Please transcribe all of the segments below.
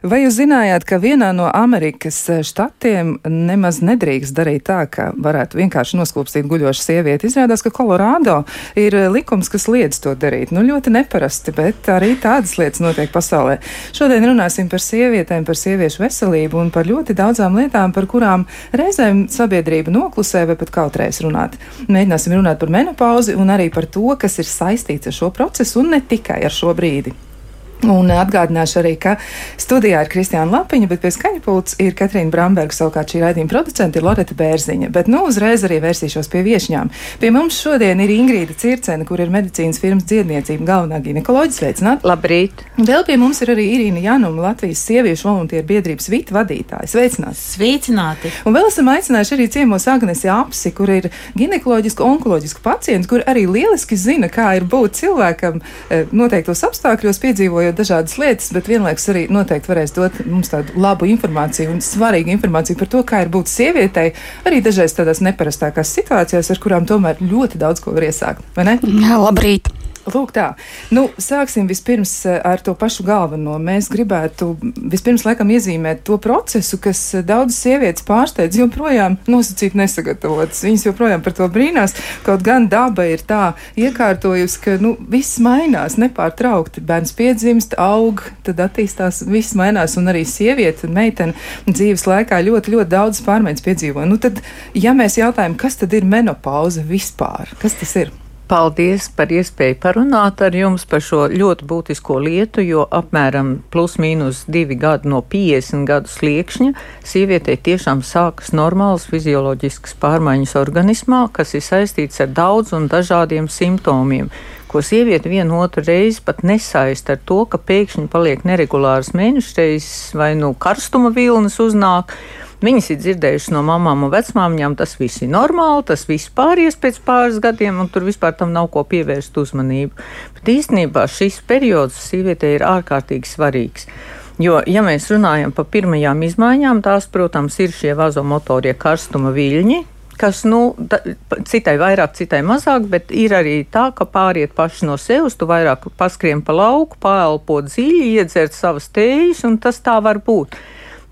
Vai jūs zinājāt, ka vienā no Amerikas štatiem nemaz nedrīkst darīt tā, ka varētu vienkārši noskūpstīt guļošu sievieti? Izrādās, ka Kolorādo ir likums, kas liedz to darīt. Nu, ļoti neparasti, bet arī tādas lietas notiek pasaulē. Šodien runāsim par sievietēm, par sieviešu veselību un par ļoti daudzām lietām, par kurām reizēm sabiedrība noklusē vai pat kautrēs runāt. Mēģināsim runāt par menopauzi un arī par to, kas ir saistīts ar šo procesu un ne tikai ar šo brīdi. Un atgādināšu arī, ka studijā ir Kristiāna Lapiņa, bet pie skaņa pults ir Katrīna Bramberga, savukārt šī raidījuma producente ir Loreta Bērziņa. Bet nu uzreiz arī vērsīšos pie viešņām. Pie mums šodien ir Ingrīda Circena, kur ir medicīnas firmas dziedniecība galvenā ginekoloģija. Sveicināt! Labrīt! Vēl pie mums ir arī Irīna Januma, Latvijas sieviešu voluntīru biedrības Vita vadītāja. Sveicināt! Sveicināti! Un vēl esam aicinājuši arī ciemos Agnesi Apsi, kur ir ginekoloģisku onkoloģisku pacients, kur arī lieliski zina, kā ir būt cilvēkam eh, noteiktos apstākļos piedzīvojot dažādas lietas, bet vienlaikus arī noteikti varēs dot mums tādu labu informāciju un svarīgu informāciju par to, kā ir būt sievietei, arī dažreiz tādās neparastākās situācijās, ar kurām tomēr ļoti daudz ko var iesākt. Jā, labrīt! Lūk, tā. Nu, sāksim vispirms eh, ar to pašu galveno. Mēs gribētu vispirms laikam iezīmēt to procesu, kas eh, daudzas sievietes pārsteidz joprojām nosacīt nesagatavotas. Viņas joprojām par to brīnās, kaut gan daba ir tā iekārtojusi, ka nu, viss mainās nepārtraukti. Bērns piedzimst, aug, tad attīstās, viss mainās, un arī sieviete, meitene dzīves laikā ļoti, ļoti daudz pārmaiņas piedzīvo. Nu, tad, ja mēs jautājam, kas tad ir menopauze vispār, kas tas ir? Paldies par iespēju parunāt ar jums par šo ļoti būtisko lietu, jo apmēram plus mīnus divi gadi no 50 gadu sliekšņa sievietei tiešām sākas normālas fizioloģiskas pārmaiņas organismā, kas ir saistīts ar daudz un dažādiem simptomiem ko sieviete vienu otru reizi pat nesaist ar to, ka pēkšņi paliek neregulāras mēnešreizes vai nu karstuma vilnas uznāk, Viņas ir dzirdējušas no mamām un vecmāmiņām, tas viss ir normāli, tas viss pāries pēc pāris gadiem, un tur vispār tam nav ko pievērst uzmanību. Bet īstenībā šis periods sievietei ir ārkārtīgi svarīgs. Jo, ja mēs runājam par pirmajām izmaiņām, tās, protams, ir šie vazomotorie karstuma viļņi, kas, nu, da, citai vairāk, citai mazāk, bet ir arī tā, ka pāriet paši no sevis, tu vairāk paskrien pa lauku, pāelpo dziļi, iedzert savas tējas, un tas tā var būt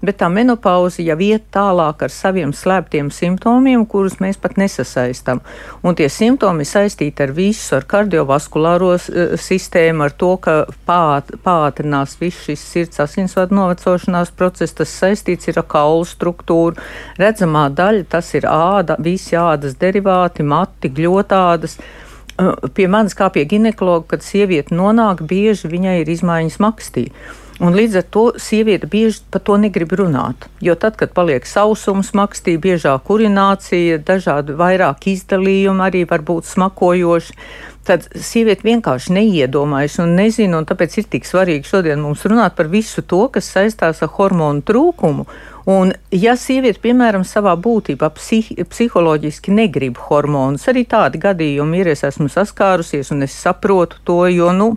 bet tā menopauze jau iet tālāk ar saviem slēptiem simptomiem, kurus mēs pat nesasaistām. Un tie simptomi saistīti ar visu, ar kardiovaskulāro uh, sistēmu, ar to, ka pāt, pātrinās viss šis sirds asinsvadu novecošanās process, tas saistīts ir ar kaulu struktūru. Redzamā daļa tas ir āda, visi ādas derivāti, mati, gļotādas pie manis kā pie ginekologa, kad sieviete nonāk, bieži viņai ir izmaiņas makstī. Un līdz ar to sieviete bieži par to negrib runāt. Jo tad, kad paliek sausums, makstī, biežāk urinācija, dažādi vairāk izdalījumi arī var būt smakojoši, tad sieviete vienkārši neiedomājas un nezina, un tāpēc ir tik svarīgi šodien mums runāt par visu to, kas saistās ar hormonu trūkumu Un, ja sieviete, piemēram, savā būtībā psih psiholoģiski negrib hormonus, arī tādi gadījumi ir, es esmu saskārusies un es saprotu to, jo, nu,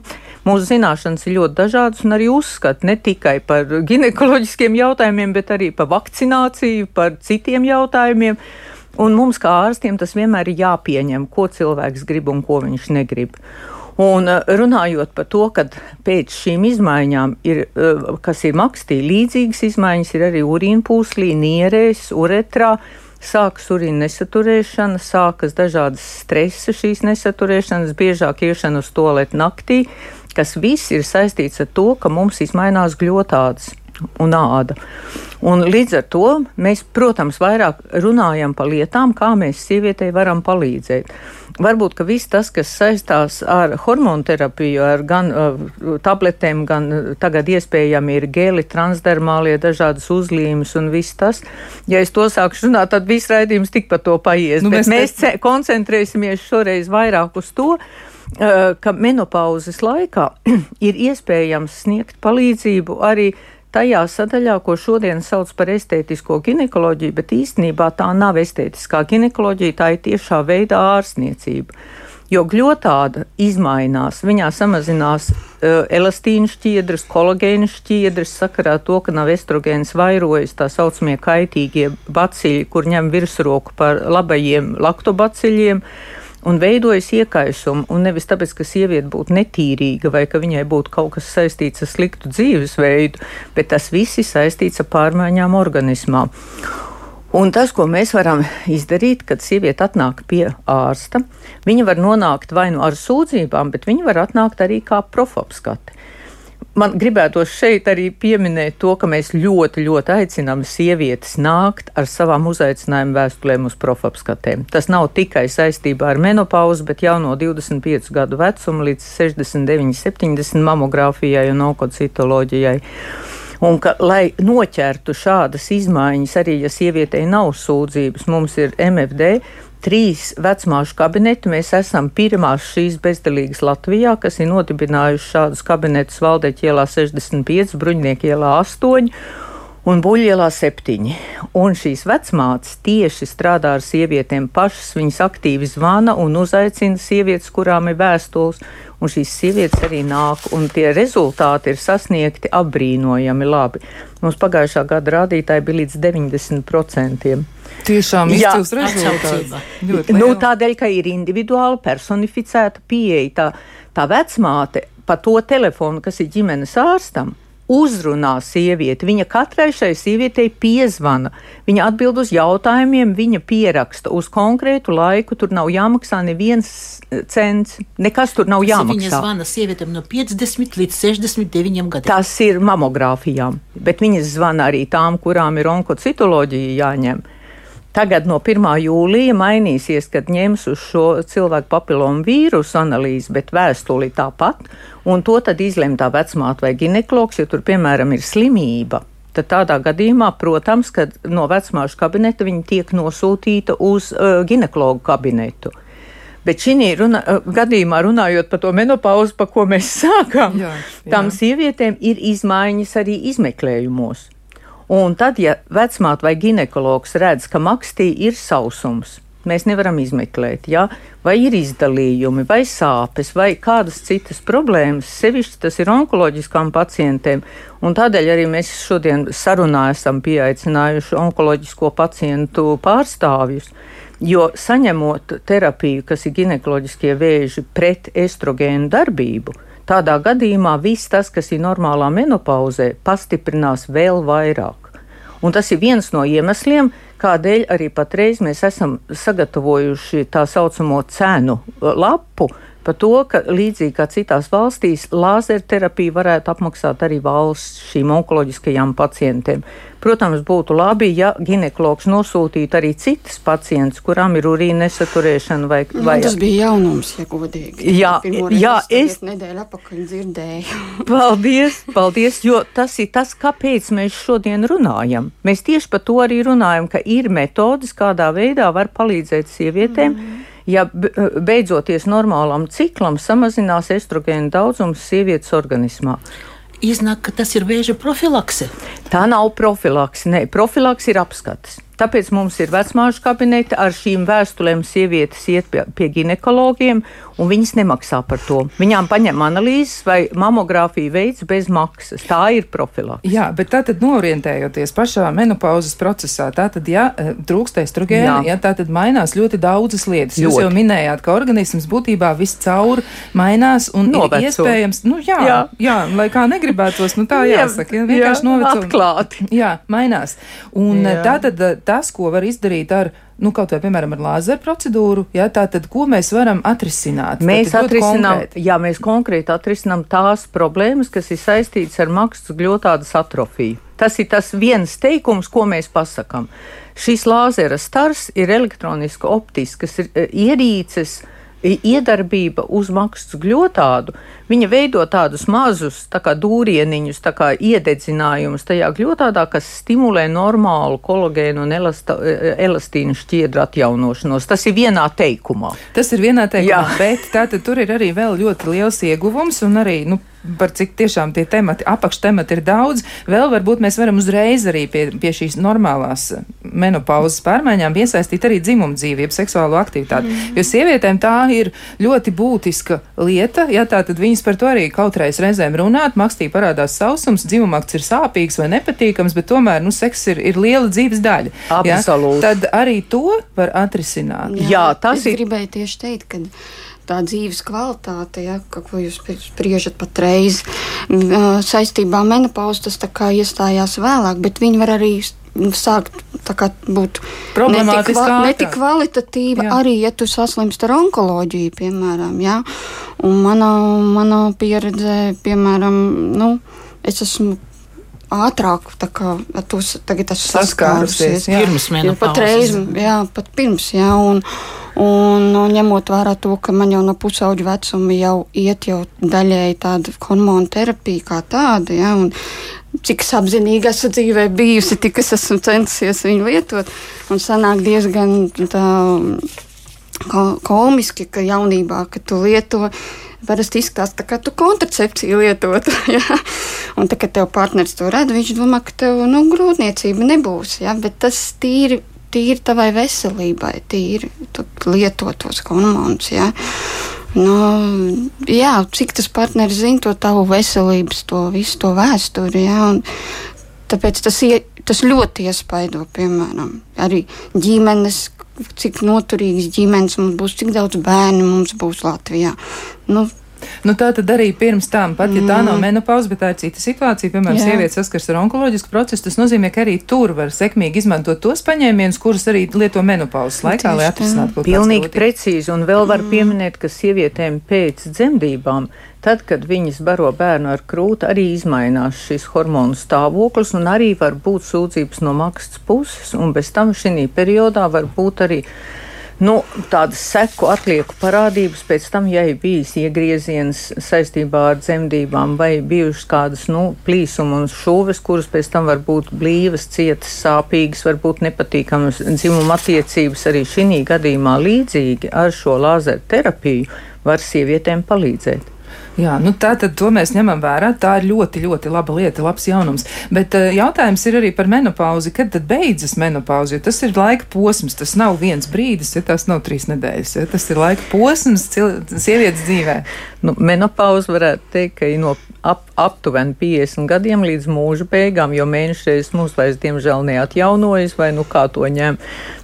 mūsu zināšanas ir ļoti dažādas un arī uzskat ne tikai par ginekoloģiskiem jautājumiem, bet arī par vakcināciju, par citiem jautājumiem. Un mums, kā ārstiem, tas vienmēr ir jāpieņem, ko cilvēks grib un ko viņš negrib. Un eh, runājot par to, ka pēc šīm izmaiņām, ir, eh, kas ir makstī, līdzīgas izmaiņas ir arī urīna pūslī, nierēs, uretrā. Sākas urīna nesaturēšana, sākas dažādas stresa šīs nesaturēšanas, biežāk iešana uz toaletu naktī, kas viss ir saistīts ar to, ka mums izmainās gļotādas un āda. Un līdz ar to mēs, protams, vairāk runājam par lietām, kā mēs sievietei varam palīdzēt. Varbūt, ka viss tas, kas saistās ar hormonu terapiju, ar gan uh, tabletēm, gan uh, tagad iespējami ir gēli, transdermālie, dažādas uzlīmes un viss tas. Ja es to sākšu runāt, tad viss raidījums tik par to paies. Nu, mēs mēs te... koncentrēsimies šoreiz vairāk uz to, uh, ka menopauzes laikā ir iespējams sniegt palīdzību arī tajā sadaļā, ko šodien sauc par estētisko ginekoloģiju, bet īstenībā tā nav estētiskā ginekoloģija, tā ir tiešā veidā ārstniecība. Jo gļotāda izmainās, viņā samazinās uh, elastīnu šķiedras, kolagēnu šķiedras, sakarā to, ka nav estrogēns vairojas tā saucamie kaitīgie baciļi, kur ņem virsroku par labajiem laktobaciļiem. Un veidojas iekaisumi, un nevis tāpēc, ka sieviete būtu netīrīga vai ka viņai būtu kaut kas saistīts ar sliktu dzīvesveidu, bet tas viss ir saistīts ar pārmaiņām organismā. Un tas, ko mēs varam izdarīt, kad sieviete atnāk pie ārsta, viņa var nonākt vai nu ar sūdzībām, bet viņa var atnākt arī kā profapskati. Man gribētos šeit arī pieminēt to, ka mēs ļoti, ļoti aicinām sievietes nākt ar savām uzaicinājuma vēstulēm uz profapskatēm. Tas nav tikai saistībā ar menopauzu, bet jau no 25 gadu vecuma līdz 69, 70 mamogrāfijai un onkocitoloģijai. Un ka, lai noķertu šādas izmaiņas, arī ja sievietei nav sūdzības, mums ir MFD. Trīs vecmāšu kabineti. Mēs esam pirmās šīs bezdalīgas Latvijā, kas ir nodibinājuši šādus kabinetus Valdeķa ielā 65, Bruņnieku ielā 8 un buļļielā septiņi. Un šīs vecmātes tieši strādā ar sievietēm pašas, viņas aktīvi zvana un uzaicina sievietes, kurām ir vēstules, un šīs sievietes arī nāk, un tie rezultāti ir sasniegti apbrīnojami labi. Mums pagājušā gada rādītāji bija līdz 90%. Tiešām izcils rezultāts. Nu, tādēļ, ka ir individuāli personificēta pieeja. Tā, tā vecmāte pa to telefonu, kas ir ģimenes ārstam, uzrunā sievieti. Viņa katrai šai sievietei piezvana, viņa atbild uz jautājumiem, viņa pieraksta uz konkrētu laiku. Tur nav jāmaksā neviens cents, nekas tur nav jāmaksā. Viņa zvana sievietēm no 50 līdz 69 gadiem. Tas ir mamogrāfijām, bet viņas zvana arī tām, kurām ir onkocitoloģija jāņem. Tagad no 1. jūlija mainīsies, kad ņems uz šo cilvēku papilomu vīrusu analīzi, bet vēstuli tāpat, un to tad izlem tā vecmāte vai ginekologs, ja tur, piemēram, ir slimība. Tad tādā gadījumā, protams, kad no vecmāšu kabineta viņa tiek nosūtīta uz uh, ginekologu kabinetu. Bet šī runa, uh, gadījumā, runājot par to menopauzu, pa ko mēs sākām, jā, jā. tām sievietēm ir izmaiņas arī izmeklējumos. Un tad, ja vecmāte vai ginekologs redz, ka makstī ir sausums, mēs nevaram izmeklēt, ja? vai ir izdalījumi, vai sāpes, vai kādas citas problēmas. Sevišķi tas ir onkoloģiskām pacientēm, un tādēļ arī mēs šodien sarunā esam pieaicinājuši onkoloģisko pacientu pārstāvjus. Jo saņemot terapiju, kas ir ginekoloģiskie vēži pret estrogēnu darbību, tādā gadījumā viss tas, kas ir normālā menopauzē, pastiprinās vēl vairāk. Un tas ir viens no iemesliem, kādēļ arī patreiz mēs esam sagatavojuši tā saucamo cenu lapu, par to, ka līdzīgi kā citās valstīs, lāzerterapiju varētu apmaksāt arī valsts šīm onkoloģiskajām pacientiem. Protams, būtu labi, ja ginekologs nosūtītu arī citas pacientus, kurām ir urīna nesaturēšana vai, nu, vai... Tas bija jaunums, ja godīgi. Jā, jā es nedēļu apakaļ dzirdēju. paldies, paldies, jo tas ir tas, kāpēc mēs šodien runājam. Mēs tieši par to arī runājam, ka ir metodas, kādā veidā var palīdzēt sievietēm. Mm ja beidzoties normālam ciklam samazinās estrogēnu daudzums sievietes organismā. Iznāk, ka tas ir vēža profilakse. Tā nav profilakse. Nē, profilakse ir apskates. Tāpēc mums ir vecmāšu kabineti ar šīm vēstulēm. Sievietes iet pie, pie ginekologiem, un viņas nemaksā par to. Viņām paņem analīzes vai mamogrāfiju veids bez maksas. Tā ir profilakse. Jā, bet tā tad norientējoties pašā menopauzes procesā, tā tad, ja eh, trūkst estrogēna, ja tā tad mainās ļoti daudzas lietas. Ļoti. Jūs jau minējāt, ka organisms būtībā viscaur mainās un Noveco. ir iespējams, nu jā, jā. jā, lai kā negribētos, nu tā jāsaka, ja, vienkārši noveco. Atklāti. Jā, mainās. Un jā. tā tad tas, ko var izdarīt ar, nu, kaut vai, piemēram, ar lāzeru procedūru, jā, tā tad, ko mēs varam atrisināt? Mēs atrisinām, jā, mēs konkrēti atrisinām tās problēmas, kas ir saistītas ar maksas gļotādas atrofiju. Tas ir tas viens teikums, ko mēs pasakām. Šis lāzera stars ir elektroniska optiskas ierīces, iedarbība uz maksas gļotādu, viņa veido tādus mazus tā kā dūrieniņus, tā kā iededzinājumus tajā gļotādā, kas stimulē normālu kolagēnu un elasta, elastīnu šķiedru atjaunošanos. Tas ir vienā teikumā. Tas ir vienā teikumā, Jā. bet tātad tur ir arī vēl ļoti liels ieguvums un arī, nu, par cik tiešām tie temati, apakštemati ir daudz. Vēl varbūt mēs varam uzreiz arī pie, pie šīs normālās menopauzes pārmaiņām iesaistīt arī dzimumu dzīvību, seksuālo aktivitāti. Mm. Jo sievietēm tā ir ļoti būtiska lieta, ja tā tad viņas par to arī kautreiz reizēm runāt, makstī parādās sausums, dzimumakts ir sāpīgs vai nepatīkams, bet tomēr, nu, seks ir, ir liela dzīves daļa. Absolūti. Ja? Tad arī to var atrisināt. Jā, Jā tas ir. Es gribēju tieši teikt, ka tā dzīves kvalitāte, ja, ko jūs spriežat patreiz, saistībā ar menopauzu, tas iestājās vēlāk, bet viņi var arī sākt kā, būt netik, netik kvalitatīva, jā. arī ja tu saslimsti ar onkoloģiju, piemēram. Ja? Un manā, manā pieredzē, piemēram, nu, es esmu ātrāk kā, tos, tagad esmu saskārusies. Pirms menopāzes. Pat reiz, jā, pat pirms, jā. Un, Un, un ņemot vērā to, ka man jau no pusauģa vecuma jau iet jau daļēji tāda hormonu terapija kā tāda, ja, un cik es apzinīgi esmu dzīvē bijusi, tik es esmu centusies viņu lietot, un sanāk diezgan tā komiski, ka jaunībā, kad tu lieto, parasti izskatās, tā kā tu kontracepciju lietot. ja? Un tā, kad tev partneris to redz, viņš domā, ka tev nu, grūtniecība nebūs. Ja? Bet tas tīri tīri tavai veselībai, tīri lietot tos hormonus. Ja? Nu, jā, cik tas partneris zina to tavu veselības, to visu to vēsturi. Un tāpēc tas, ie, tas ļoti iespaido, piemēram, arī ģimenes, cik noturīgas ģimenes mums būs, cik daudz bērnu mums būs Latvijā. Nu, Nu, tā tad arī pirms tam, pat ja tā nav mm. menopauze, bet tā ir cita situācija, piemēram, Jā. sieviete saskars ar onkoloģisku procesu, tas nozīmē, ka arī tur var sekmīgi izmantot tos paņēmienus, kurus arī lieto menopauzes laikā, lai atrisinātu kaut ko. Pilnīgi precīzi, un vēl var mm. pieminēt, ka sievietēm pēc dzemdībām Tad, kad viņas baro bērnu ar krūti, arī izmainās šis hormonu stāvoklis, un arī var būt sūdzības no maksas puses, un bez tam šī periodā var būt arī nu, tādas seku atlieku parādības, pēc tam, ja ir bijis iegrieziens saistībā ar dzemdībām, vai bijušas kādas nu, plīsuma un šūves, kuras pēc tam var būt blīvas, cietas, sāpīgas, varbūt nepatīkamas dzimuma attiecības, arī šī gadījumā līdzīgi ar šo lāzeru terapiju var sievietēm palīdzēt. Jā, nu tā tad to mēs ņemam vērā. Tā ir ļoti, ļoti laba lieta, labs jaunums. Bet uh, jautājums ir arī par menopauzi. Kad tad beidzas menopauze? Jo tas ir laika posms, tas nav viens brīdis, ja tas nav trīs nedēļas. Ja? Tas ir laika posms sievietes dzīvē. Nu, menopauze varētu teikt, ka ir no ap, aptuveni 50 gadiem līdz mūža beigām, jo mēnešreiz mums vairs diemžēl neatjaunojas, vai nu kā to ņem.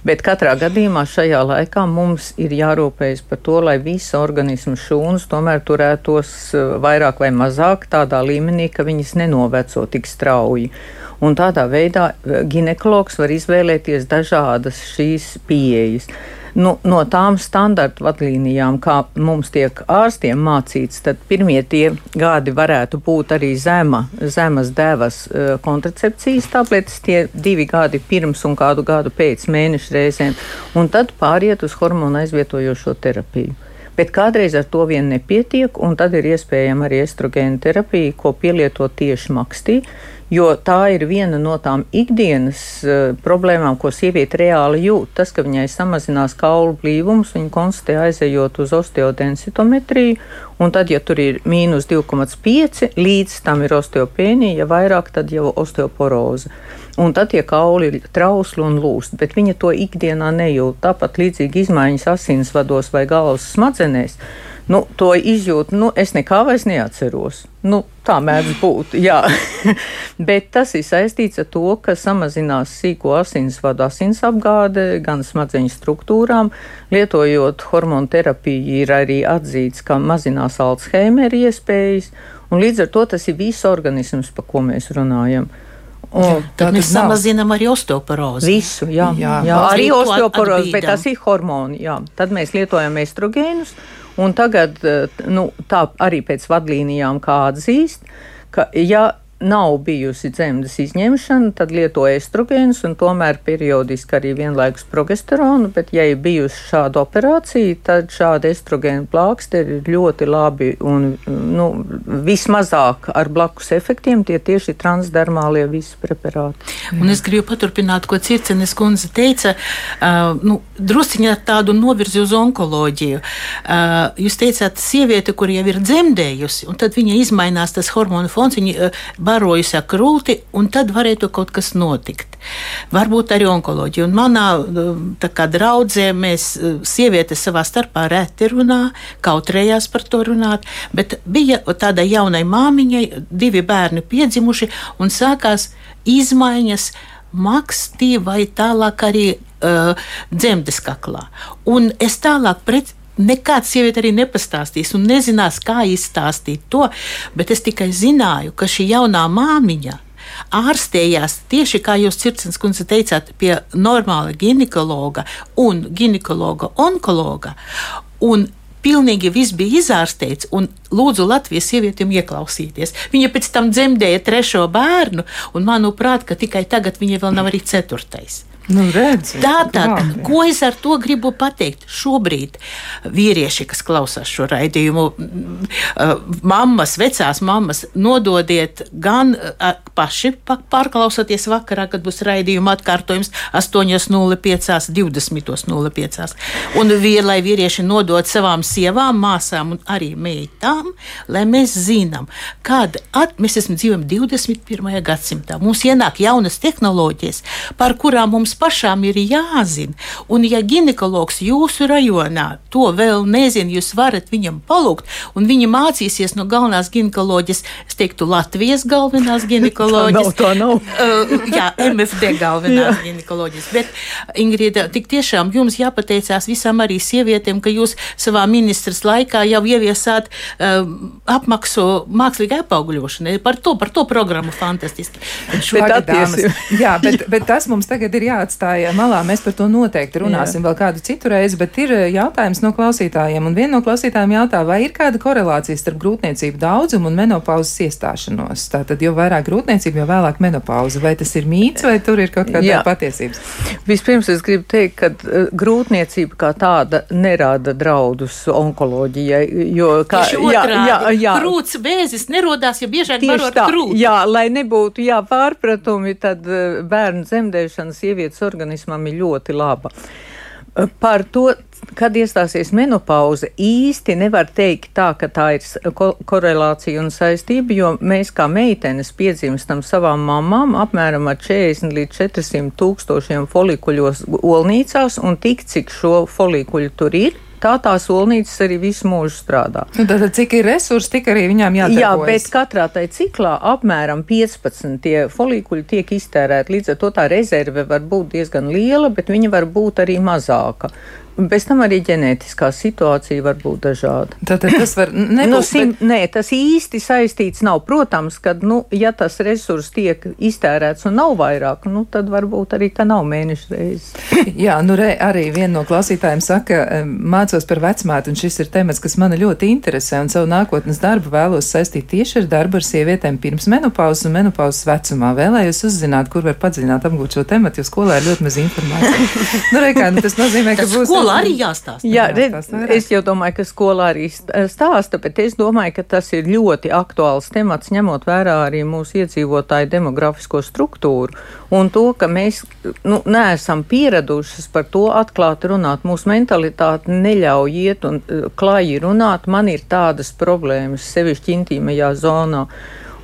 Bet katrā gadījumā šajā laikā mums ir jārūpējas par to, lai visa organisma šūnas tomēr turētos vairāk vai mazāk tādā līmenī, ka viņas nenoveco tik strauji. Un tādā veidā eh, ginekologs var izvēlēties dažādas šīs pieejas nu, no tām standarta vadlīnijām, kā mums tiek ārstiem mācīts, tad pirmie tie gadi varētu būt arī zema, zemas devas uh, kontracepcijas tabletes, tie divi gadi pirms un kādu gadu pēc mēneša reizēm, un tad pāriet uz hormonu aizvietojošo terapiju. Bet kādreiz ar to vien nepietiek, un tad ir iespējama arī estrogēna terapija, ko pielieto tieši makstī jo tā ir viena no tām ikdienas uh, problēmām, ko sieviete reāli jūt. Tas, ka viņai samazinās kaulu blīvums, viņa konstatē aizejot uz osteodensitometriju, un tad, ja tur ir mīnus 2,5, līdz tam ir osteopēnija, ja vairāk, tad jau osteoporoze. Un tad tie kauli ir trausli un lūst, bet viņa to ikdienā nejūt. Tāpat līdzīgi izmaiņas asinsvados vai galvas smadzenēs nu, to izjūtu, nu, es nekā vairs neatceros. Nu, tā mēdz būt, jā. Bet tas ir saistīts ar to, ka samazinās sīko asinsvadu asinsapgāde gan smadzeņu struktūrām. Lietojot hormonu terapiju, ir arī atzīts, ka mazinās Alzheimer iespējas, un līdz ar to tas ir viss organisms, pa ko mēs runājam. Un, tad mēs nav. samazinām arī osteoporozi. Visu, jā, jā. jā. arī osteoporozi, bet tas ir hormoni. Jā. Tad mēs lietojam estrogēnus, Un tagad, eh, nu, tā arī pēc vadlīnijām kā atzīst, ka ja nav bijusi dzemdas izņemšana, tad lieto estrogēnus un tomēr periodiski arī vienlaikus progesteronu, bet ja ir bijusi šāda operācija, tad šāda estrogēna plāksteri ir ļoti labi un nu, vismazāk ar blakus efektiem tie tieši transdermālie visi preparāti. Un es gribu paturpināt, ko Circenes kundze teica, uh, nu, drusciņā tādu novirzi uz onkoloģiju. Uh, jūs teicāt, sieviete, kur jau ir dzemdējusi, un tad viņa izmainās tas hormonu fons, viņa uh, barojas ar krūti, un tad varētu kaut kas notikt. Varbūt arī onkoloģija. Un manā kā, draudzē mēs sievietes savā starpā reti runā, kautrējās par to runāt, bet bija tāda jaunai māmiņai, divi bērni piedzimuši, un sākās izmaiņas makstī vai tālāk arī uh, dzemdes kaklā. Un es tālāk pret, nekāds sieviete arī nepastāstīs un nezinās, kā izstāstīt to, bet es tikai zināju, ka šī jaunā māmiņa ārstējās tieši kā jūs, Circens kundze, teicāt, pie normāla ginekologa un ginekologa onkologa. Un pilnīgi viss bija izārstēts, un lūdzu Latvijas sievietēm ieklausīties. Viņa pēc tam dzemdēja trešo bērnu, un manuprāt, ka tikai tagad viņa vēl nav arī ceturtais. Nu, redzi, Tātad, labi. ko es ar to gribu pateikt? Šobrīd vīrieši, kas klausās šo raidījumu, mammas, vecās mammas, nododiet gan paši pārklausoties vakarā, kad būs raidījuma atkārtojums 8.05, 20.05. Un vīri, lai vīrieši nodod savām sievām, māsām un arī meitām, lai mēs zinām, kad at, mēs esam dzīvojam 21. gadsimtā. Mums ienāk jaunas tehnoloģijas, par kurām mums pašām ir jāzina. Un, ja ginekologs jūsu rajonā to vēl nezina, jūs varat viņam palūgt, un viņa mācīsies no galvenās ginekoloģijas, es teiktu, Latvijas galvenās ginekoloģijas. tā nav, tā nav. uh, jā, MFD galvenās ginekoloģijas. Bet, Ingrīda, tik tiešām jums jāpateicās visām arī sievietēm, ka jūs savā ministras laikā jau ieviesāt uh, apmaksu mākslīgai apaugļošanai. Par to, par to programmu fantastiski. Bet, bet, dāmas, jā, bet, bet tas mums tagad ir jāatstāja malā. Mēs par to noteikti runāsim jā. vēl kādu citu reizi, bet ir jautājums no klausītājiem. Un viena no klausītājiem jautā, vai ir kāda korelācija starp grūtniecību daudzumu un menopauzes iestāšanos? Tātad, jo vairāk grūtniecība, jo vēlāk menopauze. Vai tas ir mīts vai tur ir kaut kāda patiesības? Vispirms es gribu teikt, ka uh, grūtniecība kā tāda nerada draudus onkoloģijai. Jo, kā, jā, jā, jā. Krūts vēzis nerodās, ja biežāk barot krūti. Jā, lai nebūtu jā, pārpratumi, tad uh, bērnu dzemdēšana sievietes organismam ir ļoti laba. Par to, kad iestāsies menopauze, īsti nevar teikt tā, ka tā ir ko korelācija un saistība, jo mēs kā meitenes piedzimstam savām mamām apmēram ar 40 līdz 400 tūkstošiem folikuļos olnīcās, un tik cik šo folikuļu tur ir, tā tās olnīcas arī visu mūžu strādā. Nu, tad, cik ir resursi, tik arī viņām jādarbojas. Jā, bet katrā tai ciklā apmēram 15 tie folikuļi tiek iztērēti. Līdz ar to tā rezerve var būt diezgan liela, bet viņa var būt arī mazāka. Bez tam arī ģenētiskā situācija var būt dažāda. Tātad tas var nebūt. Nu, sim, bet... Nē, tas īsti saistīts nav. Protams, ka, nu, ja tas resurs tiek iztērēts un nav vairāk, nu, tad varbūt arī, ka nav mēneša reizes. Jā, nu, re, arī viena no klausītājiem saka, mācos par vecmātu, un šis ir temats, kas mani ļoti interesē, un savu nākotnes darbu vēlos saistīt tieši ar darbu ar sievietēm pirms menopauzes un menopauzes vecumā. Vēlējos uzzināt, kur var padziļināt apgūt šo tematu, jo skolā ir ļoti maz informācijas. nu, re, kā, nu, tas nozīmē, ka būs skolā arī jāstāsta. Jā, redz, es jau domāju, ka skolā arī stāsta, bet es domāju, ka tas ir ļoti aktuāls temats, ņemot vērā arī mūsu iedzīvotāju demografisko struktūru un to, ka mēs nu, neesam pieradušas par to atklāti runāt. Mūsu mentalitāte neļauj iet un klāji runāt. Man ir tādas problēmas, sevišķi intīmajā zonā.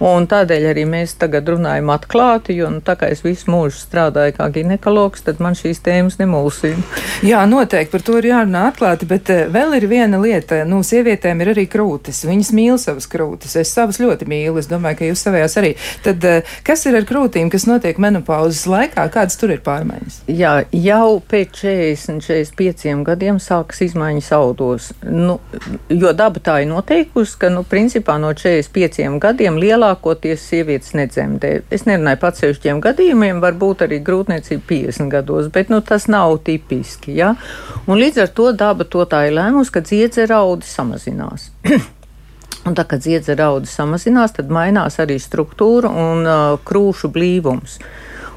Un tādēļ arī mēs tagad runājam atklāti, jo nu, tā kā es visu mūžu strādāju kā ginekologs, tad man šīs tēmas nemulsina. Jā, noteikti par to ir jārunā atklāti, bet uh, vēl ir viena lieta. Nu, sievietēm ir arī krūtis. Viņas mīl savas krūtis. Es savas ļoti mīlu. Es domāju, ka jūs savējās arī. Tad uh, kas ir ar krūtīm, kas notiek menopauzes laikā? Kādas tur ir pārmaiņas? Jā, jau pēc 40, 45 gadiem sākas izmaiņas audos. Nu, jo daba tā ir noteikusi, ka, nu, principā no 45 gadiem lielā lielākoties sievietes nedzemdē. Es nerunāju par atsevišķiem gadījumiem, varbūt arī grūtniecība 50 gados, bet nu, tas nav tipiski. Ja? Un līdz ar to daba to tā ir lēmusi, ka dziedzera audi samazinās. Un tā kā dziedzera audas samazinās, tad mainās arī struktūra un uh, krūšu blīvums.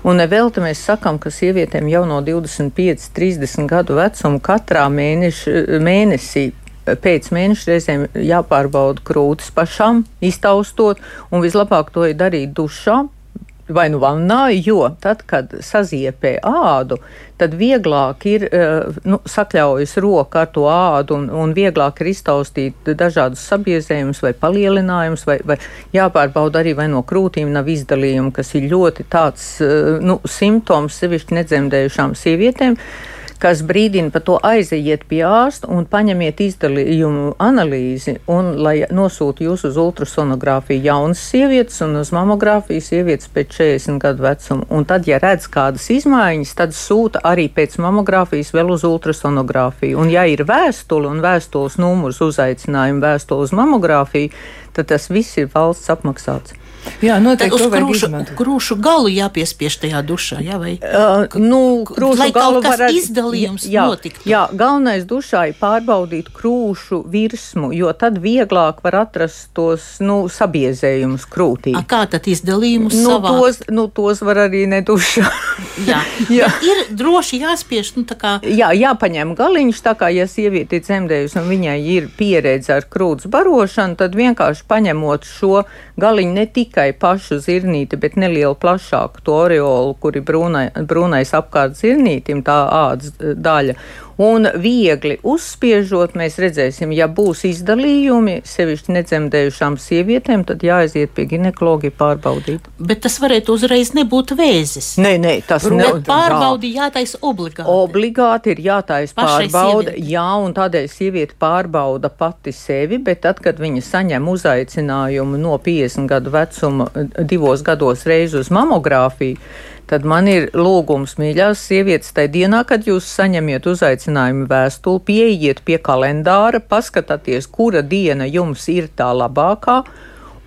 Un nevelti mēs sakām, ka sievietēm jau no 25, 30 gadu vecuma katrā mēneši, mēnesī pēc mēneša reizēm jāpārbauda krūtis pašām, iztaustot, un vislabāk to ir darīt dušā, vai nu vannā, jo tad, kad saziepē ādu, tad vieglāk ir eh, nu, sakļaujas roka ar to ādu un, un vieglāk ir iztaustīt dažādus sabiezējumus vai palielinājumus, vai, vai jāpārbauda arī vai no krūtīm nav izdalījumi, kas ir ļoti tāds eh, nu, simptoms sevišķi nedzemdējušām sievietēm kas brīdina par to aiziet pie ārsta un paņemiet izdalījumu analīzi, un lai nosūta jūs uz ultrasonogrāfiju jaunas sievietes un uz mamogrāfiju sievietes pēc 40 gadu vecuma. Un tad, ja redz kādas izmaiņas, tad sūta arī pēc mamogrāfijas vēl uz ultrasonogrāfiju. Un ja ir vēstule un vēstules numurs uzaicinājumu vēstule uz mamogrāfiju, tad tas viss ir valsts apmaksāts. Jā, noteikti. Uz krūšu, krūšu galu jāpiespiež tajā dušā, jā, vai? Uh, nu, krūšu lai galu kaut kas var izdalījums jā, notiktu. Jā, galvenais dušā ir pārbaudīt krūšu virsmu, jo tad vieglāk var atrast tos, nu, sabiezējumus krūtī. A, kā tad izdalījumus Nu, savākt? tos, nu, tos var arī nedušā. Jā, Jā. Bet ir droši jāspiež, nu, kā. Jā, jāpaņem galiņš, tā kā ja sieviete ir dzemdējusi un viņai ir pieredze ar krūts barošanu, tad vienkārši paņemot šo galiņu ne tikai pašu zirnīti, bet nelielu plašāku to oreolu, kur ir brūnai, brūnais apkārt zirnītim, tā ādas eh, daļa. Un viegli uzspiežot, mēs redzēsim, ja būs izdalījumi sevišķi nedzemdējušām sievietēm, tad jāaiziet pie ginekologa pārbaudīt. Bet tas varētu uzreiz nebūt vēzis. Nē, nē, tas Bet nav pārbaudi jātaisa obligāti. Obligāti ir jātaisa Pašai pārbauda, sievietei. jā, un tādēļ sieviete pārbauda pati sevi, bet tad, kad viņa saņem uzaicinājumu no 50 gadu vecuma divos gados reizi uz mamogrāfiju, tad man ir lūgums mīļās sievietes tajā dienā, kad jūs saņemiet uzaicinājumu vēstuli, pieiet pie kalendāra, paskatieties, kura diena jums ir tā labākā.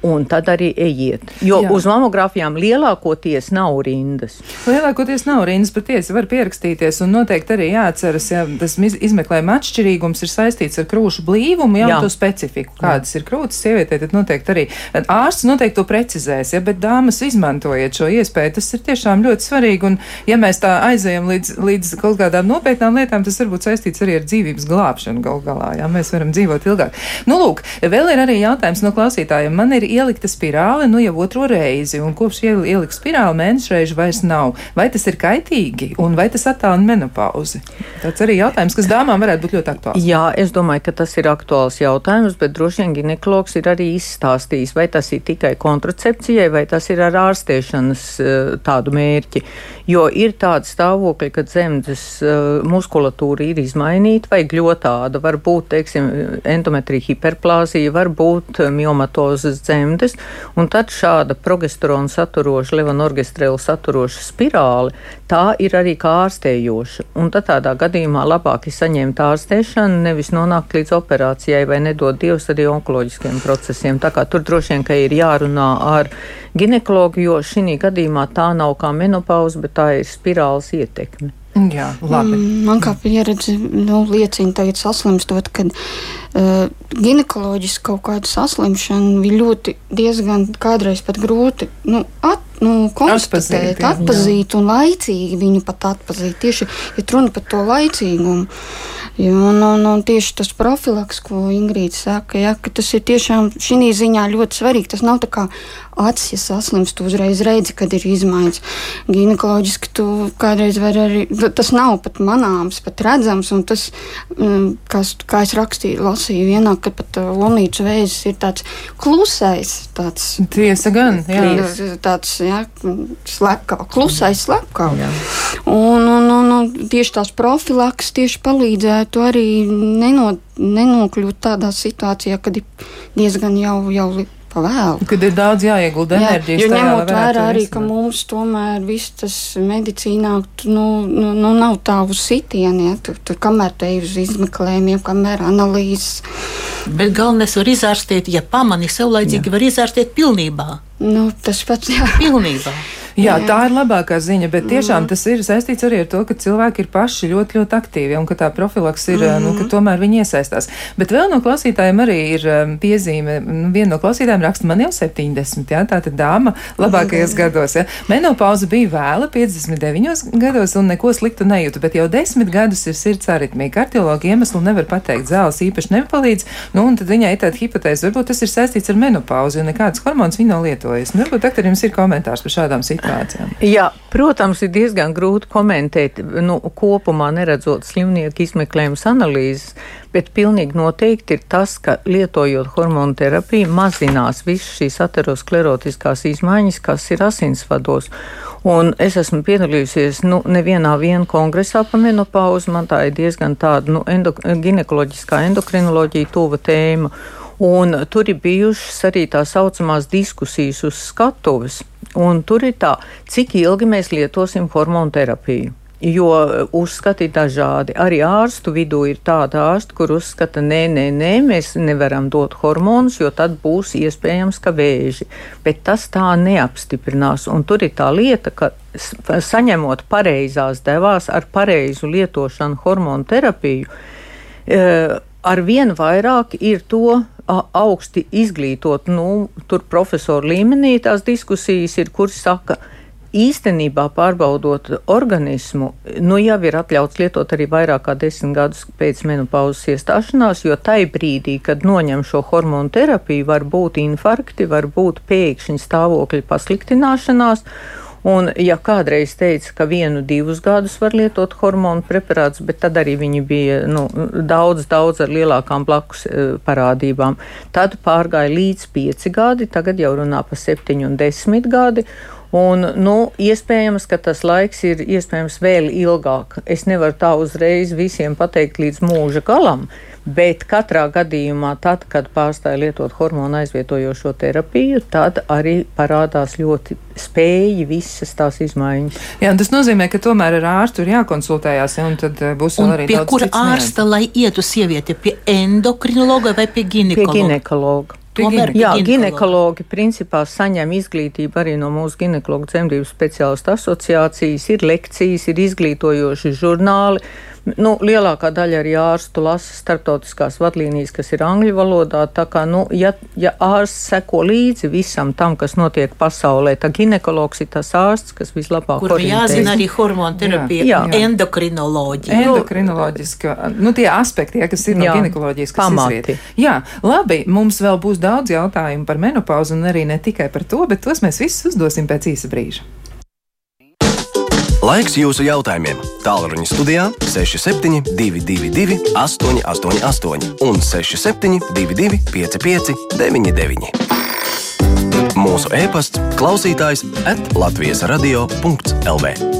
Un tad arī ejiet. Jo Jā. Jā. uz mamogrāfijām lielākoties nav rindas. Lielākoties nav rindas, patiesi var pierakstīties, un noteikti arī jāatceras, ja tas iz- izmeklējuma atšķirīgums ir saistīts ar krūšu blīvumu, jā, Jā. un to specifiku, kādas ir krūtis sievietē, tad noteikti arī ārsts noteikti to precizēs, ja, bet dāmas izmantojiet šo iespēju, tas ir tiešām ļoti svarīgi, un ja mēs tā aizējam līdz, līdz kaut kādām nopietnām lietām, tas varbūt saistīts arī ar dzīvības glābšanu gal galā, jā, mēs varam dzīvot ilgāk. Nu, lūk, vēl ir arī jautājums no klausītājiem. Man ir ielikta spirāli, nu jau otro reizi, un kopš iel- ielikt spirāli mēnešreiz vairs nav. Vai tas ir kaitīgi, un vai tas attālina menopauzi? Tāds arī jautājums, kas dāmām varētu būt ļoti aktuāls. Jā, es domāju, ka tas ir aktuāls jautājums, bet droši vien ginekologs ir arī izstāstījis, vai tas ir tikai kontracepcijai, vai tas ir ar ārstēšanas eh, tādu mērķi. Jo ir tādi stāvokļi, kad dzemdes eh, muskulatūra ir izmainīta vai gļotāda, var būt, teiksim, endometrija hiperplāzija, var būt eh, miomatozes dzemdes, un tad šāda progesterona saturoša, levonorgestrela saturoša spirāli, tā ir arī kā ārstējoša. Un tad tādā gadījumā labāk ir saņemt ārstēšanu, nevis nonākt līdz operācijai vai nedod Dievs arī onkoloģiskiem procesiem. Tā kā tur droši vien, ka ir jārunā ar ginekologu, jo šī gadījumā tā nav kā menopauze, bet tā ir spirāles ietekme. Jā, labi. Mm, Man kā pieredze nu, liecina, tagad saslimstot, kad uh, ginekoloģiski kaut kāda saslimšana bija ļoti diezgan kādreiz pat grūti nu, at, nu, konstatēt, Atpazīt, jā. atpazīt un laicīgi viņu pat atpazīt. Tieši ir runa par to laicīgumu. Jo, un, un, un tieši tas profilaks, ko Ingrīda saka, ja, ka tas ir tiešām šī ziņā ļoti svarīgi. Tas nav tā kā acis, ja saslimst, tu uzreiz redzi, kad ir izmaiņas. Ginekoloģiski tu kādreiz vari arī, tas nav pat manāms, pat redzams, un tas, mm, kas, kā es rakstīju, lasīju vienā, ka pat uh, lonīču vēzis ir tāds klusais, tāds Tiesa gan, jā. Jā, tāds jā, slepkavs, klusais slepkavs. Un, un, un, un tieši tās profilaks tieši palīdzētu arī neno, nenokļūt tādā situācijā, kad ir diezgan jau, jau li- pa vēlu. Kad ir daudz jāiegulda Jā, enerģijas. jo ņemot vērā to arī, ka mums tomēr viss tas medicīnā nu, nu, nu, nav tā uz sitienu, ja, tur, tur kamēr te ir uz izmeklējumiem, kamēr analīzes. Bet galvenais var izārstēt, ja pamani saulēcīgi, var izārstēt pilnībā. Nu, tas pats, jā. Pilnībā. Jā, tā ir labākā ziņa, bet tiešām mm. tas ir saistīts arī ar to, ka cilvēki ir paši ļoti, ļoti aktīvi un ka tā profilaks ir, mm. nu, ka tomēr viņi iesaistās. Bet vēl no klausītājiem arī ir um, piezīme, nu, viena no klausītājiem raksta, man jau 70, jā, tā tad dāma labākajos mm. gados, jā. Menopauza bija vēla 59 gados un neko sliktu nejūtu, bet jau 10 gadus ir sirds aritmija. Kardiologi iemeslu nevar pateikt, zāles īpaši nepalīdz, nu, un tad viņai ir tāda hipotēze, varbūt tas ir saistīts ar menopauzi, jo nekādas hormonas viņa nav lietojusi. Nu, varbūt doktor jums ir komentārs par šādām situācijām situācijām? Jā, protams, ir diezgan grūti komentēt, nu, kopumā neredzot slimnieku izmeklējumus analīzes, bet pilnīgi noteikti ir tas, ka lietojot hormonu terapiju mazinās visas šīs aterosklerotiskās izmaiņas, kas ir asinsvados. Un es esmu piedalījusies nu, nevienā kongresā par menopauzu. Man tā ir diezgan tāda nu, endo, ginekoloģiskā endokrinoloģija tuva tēma. Un tur ir bijušas arī tā saucamās diskusijas uz skatuves. Un tur ir tā, cik ilgi mēs lietosim hormonu terapiju. Jo uzskati ir dažādi. Arī ārstu vidū ir tāda ārsta, kur uzskata, nē, nē, nē, mēs nevaram dot hormonus, jo tad būs iespējams, ka vēži. Bet tas tā neapstiprinās. Un tur ir tā lieta, ka saņemot pareizās devās ar pareizu lietošanu hormonu terapiju, eh, ar vien vairāk ir to augsti izglītot, nu, tur profesoru līmenī tās diskusijas ir, kur saka, īstenībā pārbaudot organismu, nu jau ir atļauts lietot arī vairāk kā desmit gadus pēc menopauzes iestāšanās, jo tai brīdī, kad noņem šo hormonu terapiju, var būt infarkti, var būt pēkšņi stāvokļa pasliktināšanās. Un, ja kādreiz teica, ka vienu, divus gadus var lietot hormonu preparātus, bet tad arī viņi bija nu, daudz, daudz ar lielākām blakus e, parādībām, tad pārgāja līdz pieci gadi, tagad jau runā par septiņu un desmit gadi. Un, nu, iespējams, ka tas laiks ir vēl ilgāk. Es nevaru tā uzreiz visiem pateikt līdz mūža galam, bet katrā gadījumā, tad, kad pārstāja lietot hormonu aizvietojošo terapiju, tad arī parādās ļoti spēji visas tās izmaiņas. Jā, tas nozīmē, ka tomēr ar ārstu ir jākonsultējās, un tad eh, būs un arī pie kura ārsta, lai ietu sieviete, pie endokrinologa vai pie ginekologa? Pie ginekologa. Tomēr, jā, ginekologi principā saņem izglītību arī no mūsu ginekologu dzemdību speciālistu asociācijas, ir lekcijas, ir izglītojoši žurnāli. Nu, lielākā daļa arī ārstu lasa starptautiskās vadlīnijas, kas ir angļu valodā. Tā kā, nu, ja, ja ārsts seko līdzi visam tam, kas notiek pasaulē, tad ginekologs ir tas ārsts, kas vislabāk Kur jāzina arī hormonu terapija, jā, jā. endokrinoloģija. Endokrinoloģiska, nu, tie aspekti, ja, kas ir no ginekoloģijas, kas Pamati. izviet. Jā, labi, mums vēl būs daudz jautājumu par menopauzu un arī ne tikai par to, bet tos mēs visus uzdosim pēc īsa brīža. Laiks jūsu jautājumiem. Tālruņa studijā 6722, 888, un 6722, 559, mūsu e-pasts, klausītājs atlatvijas radio.lv.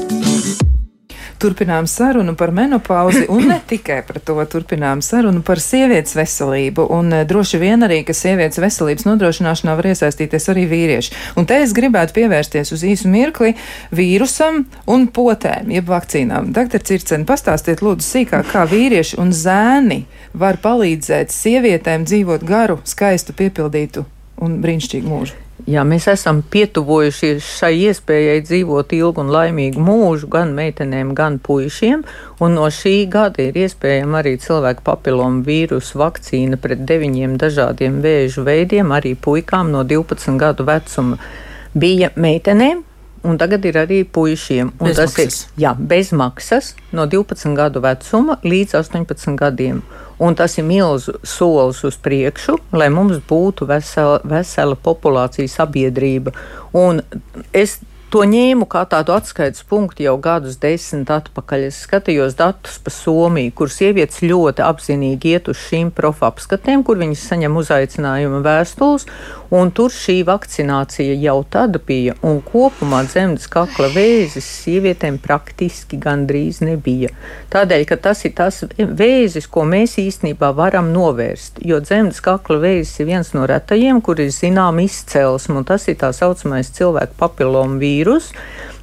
Turpinām sarunu par menopauzi un ne tikai par to. Turpinām sarunu par sievietes veselību. Un eh, droši vien arī, ka sievietes veselības nodrošināšanā var iesaistīties arī vīrieši. Un te es gribētu pievērsties uz īsu mirkli vīrusam un potēm, jeb vakcīnām. Doktor Circen, pastāstiet lūdzu sīkāk, kā vīrieši un zēni var palīdzēt sievietēm dzīvot garu, skaistu, piepildītu un brīnišķīgu mūžu. Jā, mēs esam pietuvojušies šai iespējai dzīvot ilgu un laimīgu mūžu gan meitenēm, gan puišiem, no šī gada ir iespējama arī cilvēku papilomu vīrusu vakcīna pret deviņiem dažādiem vēžu veidiem, arī puikām no 12 gadu vecuma. Bija meitenēm, Un tagad ir arī puišiem. Tas ir jā, bez maksas no 12 gadu vecuma līdz 18 gadiem. Un tas ir milzu solis uz priekšu, lai mums būtu vesela, vesela populācija, sabiedrība. Un es to ņēmu kā tādu atskaites punktu jau gadus desmit atpakaļ. Es skatījos datus par Somiju, kur sievietes ļoti apzinīgi iet uz šīm profapskatēm, kur viņas saņem uzaicinājumu vēstules, un tur šī vakcinācija jau tad bija, un kopumā dzemdas kakla vēzis sievietēm praktiski gandrīz nebija. Tādēļ, ka tas ir tas vēzis, ko mēs īstenībā varam novērst, jo dzemdas kakla vēzis ir viens no retajiem, kur ir zinām izcelsme, un tas ir tā saucamais cilvēku papilomu vīrus,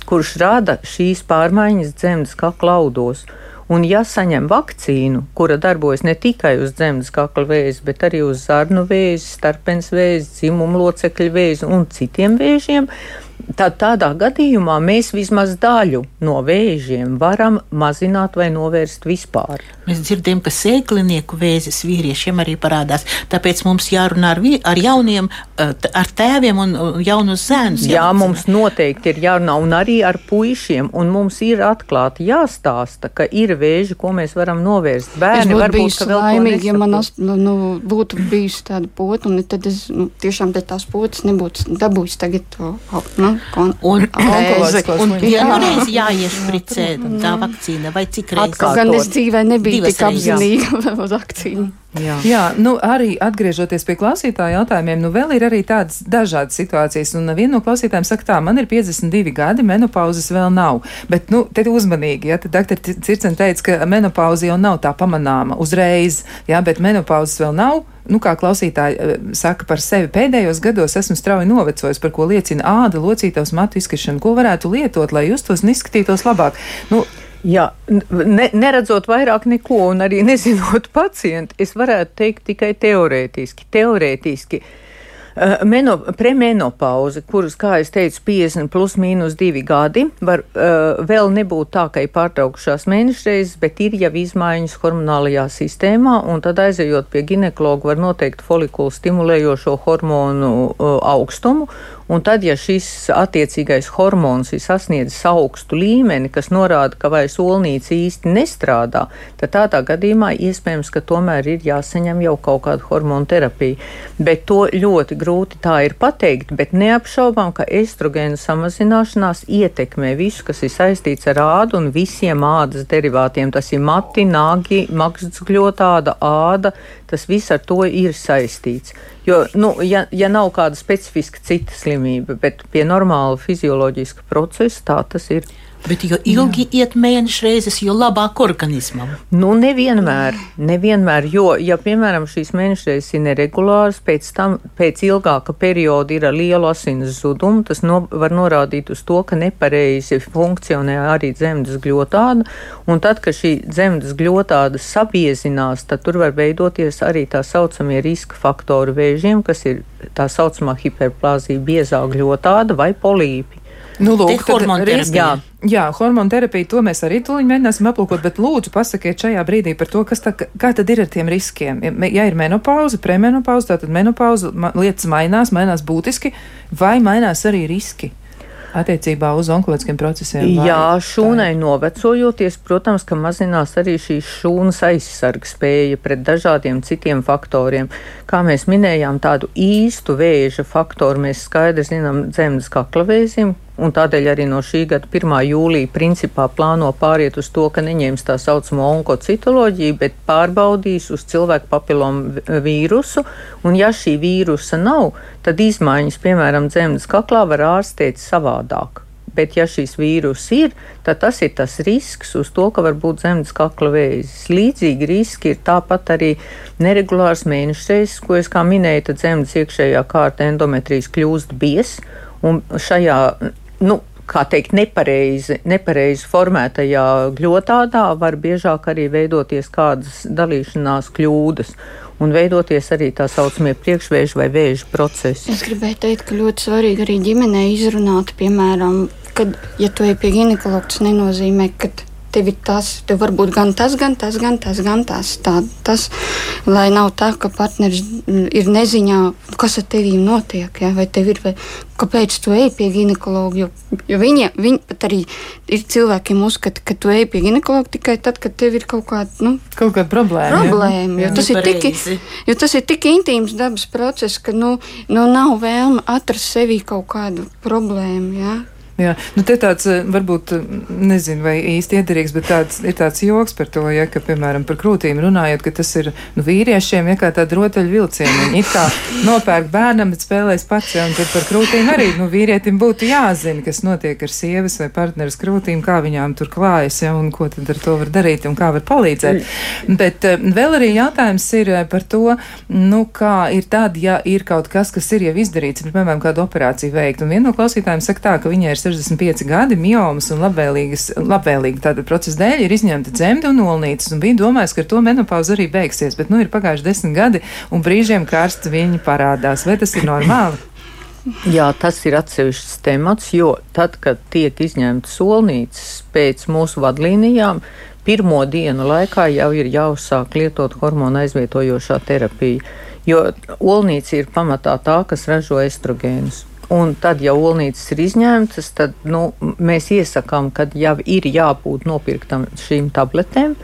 kurš rada šīs pārmaiņas dzemdas kakla audos. Un, ja saņem vakcīnu, kura darbojas ne tikai uz zemes kakla vēzi, bet arī uz zarnu vēzi, starpens vēzi, dzimumu locekļu vēzi un citiem vēžiem, tad tādā gadījumā mēs vismaz daļu no vēžiem varam mazināt vai novērst vispār. Mēs dzirdējam, ka sēklinieku vēzis vīriešiem arī parādās. Tāpēc mums jārunā ar, vi, ar jauniem, eh, ar tēviem un jaunus zēnus. Jā, mums noteikti ir jārunā un arī ar puišiem. Un mums ir atklāti jāstāsta, ka ir vēži, ko mēs varam novērst. Bērni varbūt ka vēl laimīgi, ja man as, nu, nu, būtu bijusi tāda pota, un tad es nu, tiešām pēc tās potas nebūtu dabūjis tagad to nu, kon, un, vēzi. Un vienu reizi jāiešpricē tā vakcīna vai cik reizes. Gan es dzīvē nebiju tik apzinīga uz akciju. Jā. Jā, nu arī atgriežoties pie klausītāja jautājumiem, nu vēl ir arī tādas dažādas situācijas, un viena no klausītājiem saka tā, man ir 52 gadi, menopauzes vēl nav, bet, nu, te uzmanīgi, ja, tad doktor Circen teica, ka menopauze jau nav tā pamanāma uzreiz, jā, bet menopauzes vēl nav, nu, kā klausītāji eh, saka par sevi, pēdējos gados esmu strauji novecojis, par ko liecina āda, locītavas matu izskašana, ko varētu lietot, lai justos un izskatītos labāk. Nu, Jā, ne, neredzot vairāk neko un arī nezinot pacientu, es varētu teikt tikai teorētiski. Teorētiski uh, meno, premenopauze, kuras, kā es teicu, 50 plus mīnus 2 gadi, var uh, vēl nebūt tā, ka ir pārtraukšās mēnešreizes, bet ir jau izmaiņas hormonālajā sistēmā, un tad aizejot pie ginekologa var noteikt folikulu stimulējošo hormonu uh, augstumu, Un tad, ja šis attiecīgais hormons ir sasniedzis augstu līmeni, kas norāda, ka vairs olnīca īsti nestrādā, tad tādā gadījumā iespējams, ka tomēr ir jāsaņem jau kaut kāda hormonu terapija. Bet to ļoti grūti tā ir pateikt, bet neapšaubām, ka estrogēna samazināšanās ietekmē visu, kas ir saistīts ar ādu un visiem ādas derivātiem. Tas ir mati, nāgi, makšķļotāda, āda, tas viss ar to ir saistīts. Jo, nu, ja, ja nav kāda specifiska cita slimība, bet pie normāla fizioloģiska procesa tā tas ir. Bet jo ilgi Jā. iet mēneša reizes, jo labāk organismam. Nu, nevienmēr, nevienmēr, jo, ja, piemēram, šīs mēneša reizes ir neregulāras, pēc tam, pēc ilgāka perioda ir ar lielu asins zudumu, tas no, var norādīt uz to, ka nepareizi funkcionē arī dzemdas gļotāda, un tad, kad šī dzemdas gļotāda sabiezinās, tad tur var veidoties arī tā saucamie riska faktori vēžiem, kas ir tā saucamā hiperplāzija biezā gļotāda vai polīpi. Nu, lūk, hormonterapija. Jā, jā hormonterapija, to mēs arī tūlīt mēģināsim aplūkot, bet lūdzu pasakiet šajā brīdī par to, kas tā, kā tad ir ar tiem riskiem. Ja ir menopauze, premenopauze, tātad menopauze, lietas mainās, mainās būtiski, vai mainās arī riski? attiecībā uz onkoloģiskiem procesiem? Jā, šūnai novecojoties, protams, ka mazinās arī šīs šūnas aizsarga spēja pret dažādiem citiem faktoriem. Kā mēs minējām, tādu īstu vēža faktoru mēs skaidri zinām dzemdas kaklavēzim, un tādēļ arī no šī gada 1. jūlija principā plāno pāriet uz to, ka neņems tā saucamo onkocitoloģiju, bet pārbaudīs uz cilvēku papilomu vīrusu, un ja šī vīrusa nav, tad izmaiņas, piemēram, dzemdas kaklā var ārstēt savādāk. Bet, ja šīs vīrus ir, tad tas ir tas risks to, ka var būt zemes kakla vēzis. Līdzīgi riski ir tāpat arī neregulārs mēnešreizes, ko es kā minēju, tad zemes iekšējā kārta endometrijas kļūst bies, un šajā nu, kā teikt, nepareizi, nepareizi formētajā gļotādā var biežāk arī veidoties kādas dalīšanās kļūdas un veidoties arī tā saucamie priekšvēža vai vēža procesi. Es gribēju teikt, ka ļoti svarīgi arī ģimenē izrunāt, piemēram, kad, ja tu ej pie ginekologa, tas nenozīmē, ka tev ir tas, tev var būt gan tas, gan tas, gan tas, gan tas. Tā, tas lai nav tā, ka partneris ir neziņā, kas ar tevi notiek, ja? vai tev ir, vai kāpēc tu ej pie ginekologa. Jo, jo viņa, viņa pat arī ir cilvēkiem uzskata, ka tu ej pie ginekologa tikai tad, kad tev ir kaut kāda, nu, kaut kāda problēma. problēma jo, tas ir tik, jo tas ir tik intīms dabas process, ka nu, nu nav vēlme atrast sevī kaut kādu problēmu. Ja? Jā, nu te tāds eh, varbūt eh, nezinu, vai īsti iederīgs, bet tāds, ir tāds joks par to, ja, ka, piemēram, par krūtīm runājot, ka tas ir nu, vīriešiem, ja kā tāda rotaļu vilcieni. Viņi it kā nopērk bērnam, bet spēlēs pats, ja, un tad par krūtīm arī, nu, vīrietim būtu jāzina, kas notiek ar sievas vai partneras krūtīm, kā viņām tur klājas, ja, un ko tad ar to var darīt un kā var palīdzēt. Mm. Bet uh, vēl arī jautājums ir par to, nu, kā ir tad, ja ir kaut kas, kas ir jau izdarīts, piemēram, kādu operāciju veikt. Un viena no klausītājiem saka tā, ka viņai ir 65 gadi, miomas un labvēlīgi tāda procesa dēļ ir izņemta dzemde un olnīcas, un bija domājis, ka ar to menopauze arī beigsies, bet nu ir pagājuši desmit gadi, un brīžiem karsts viņi parādās. Vai tas ir normāli? Jā, tas ir atsevišķs temats, jo tad, kad tiek izņemta solnīcas pēc mūsu vadlīnijām, pirmo dienu laikā jau ir jāuzsāk lietot hormonu aizvietojošā terapija, jo olnīca ir pamatā tā, kas ražo estrogēnus. Un tad, ja olnīcas ir izņemtas, tad nu, mēs iesakām, ka jau ir jābūt nopirktam šīm tabletēm.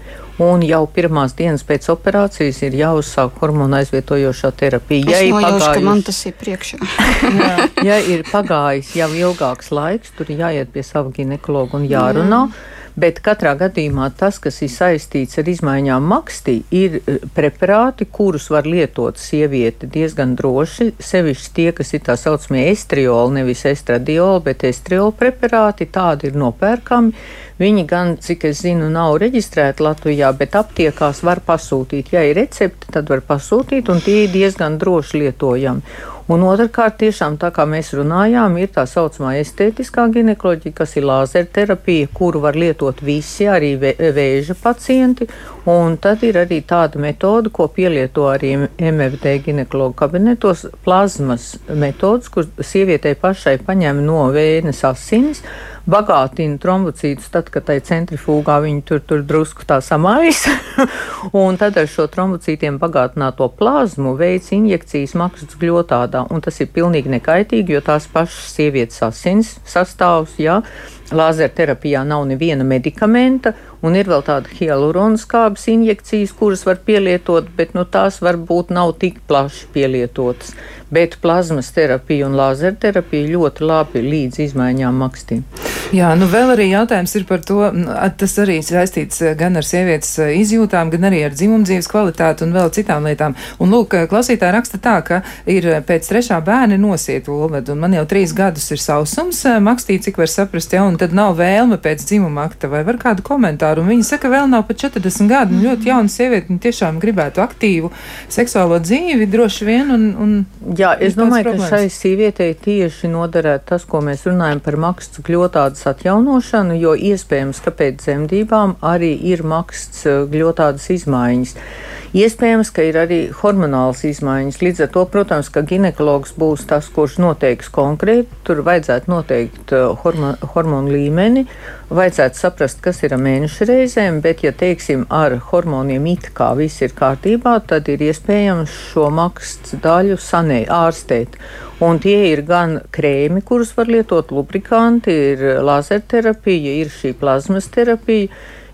Un jau pirmās dienas pēc operācijas ir jāuzsāk hormonu aizvietojošā terapija. Ja es nojaušu, pagājuši, ka man tas ir priekšā. jā, ja ir pagājis jau ilgāks laiks, tur ir jāiet pie sava ginekologa un jārunā. Jā bet katrā gadījumā tas, kas ir saistīts ar izmaiņām makstī, ir eh, preparāti, kurus var lietot sieviete diezgan droši, sevišķi tie, kas ir tā saucamie estrioli, nevis estradioli, bet estrioli preparāti, tādi ir nopērkami. Viņi gan, cik es zinu, nav reģistrēti Latvijā, bet aptiekās var pasūtīt. Ja ir recepte, tad var pasūtīt, un tie ir diezgan droši lietojami. Un otrkārt, tiešām tā kā mēs runājām, ir tā saucamā estētiskā ginekoloģija, kas ir lāzerterapija, kuru var lietot visi, arī vēža pacienti. Un tad ir arī tāda metode, ko pielieto arī MFD ginekologu kabinetos - plazmas metodas, kur sievietei pašai paņem no vēnes asinis bagātina trombocītus, tad, kad tai centrifūgā viņi tur, tur drusku tā samājas. un tad ar šo trombocītiem bagātināto plazmu veids injekcijas maksas gļotādā. Un tas ir pilnīgi nekaitīgi, jo tās pašas sievietes asins sastāvs, jā, Lāzerterapijā nav neviena medikamenta, un ir vēl tāda hialurona skābes injekcijas, kuras var pielietot, bet nu, tās varbūt nav tik plaši pielietotas. Bet plazmas terapija un lāzerterapija ļoti labi līdz izmaiņām makstī. Jā, nu vēl arī jautājums ir par to, tas arī saistīts gan ar sievietes izjūtām, gan arī ar dzimumdzīves kvalitāti un vēl citām lietām. Un lūk, klausītāji raksta tā, ka ir pēc trešā bērna nosiet ulvedu, un man jau trīs gadus ir sausums, makstī, cik var saprast, ja, un tad nav vēlme pēc dzimuma akta, vai var kādu komentāru, un viņi saka, vēl nav pat 40 gadu, un ļoti jauna sieviete, un tiešām gribētu aktīvu seksuālo dzīvi, droši vien, un, un Jā, es domāju, problēmas. ka šai sievietei tieši noderētu tas, ko mēs runājam par maksts gļotādas atjaunošanu, jo iespējams, ka pēc dzemdībām arī ir maksts gļotādas izmaiņas. Iespējams, ka ir arī hormonāls izmaiņas. Līdz ar to, protams, ka ginekologs būs tas, kurš noteiks konkrēti. Tur vajadzētu noteikt uh, hormo, hormonu līmeni, vajadzētu saprast, kas ir mēneša reizēm, bet, ja teiksim, ar hormoniem it kā viss ir kārtībā, tad ir iespējams šo makstu daļu sanē, ārstēt. Un tie ir gan krēmi, kurus var lietot, lubrikanti, ir lazerterapija, ir šī plazmas terapija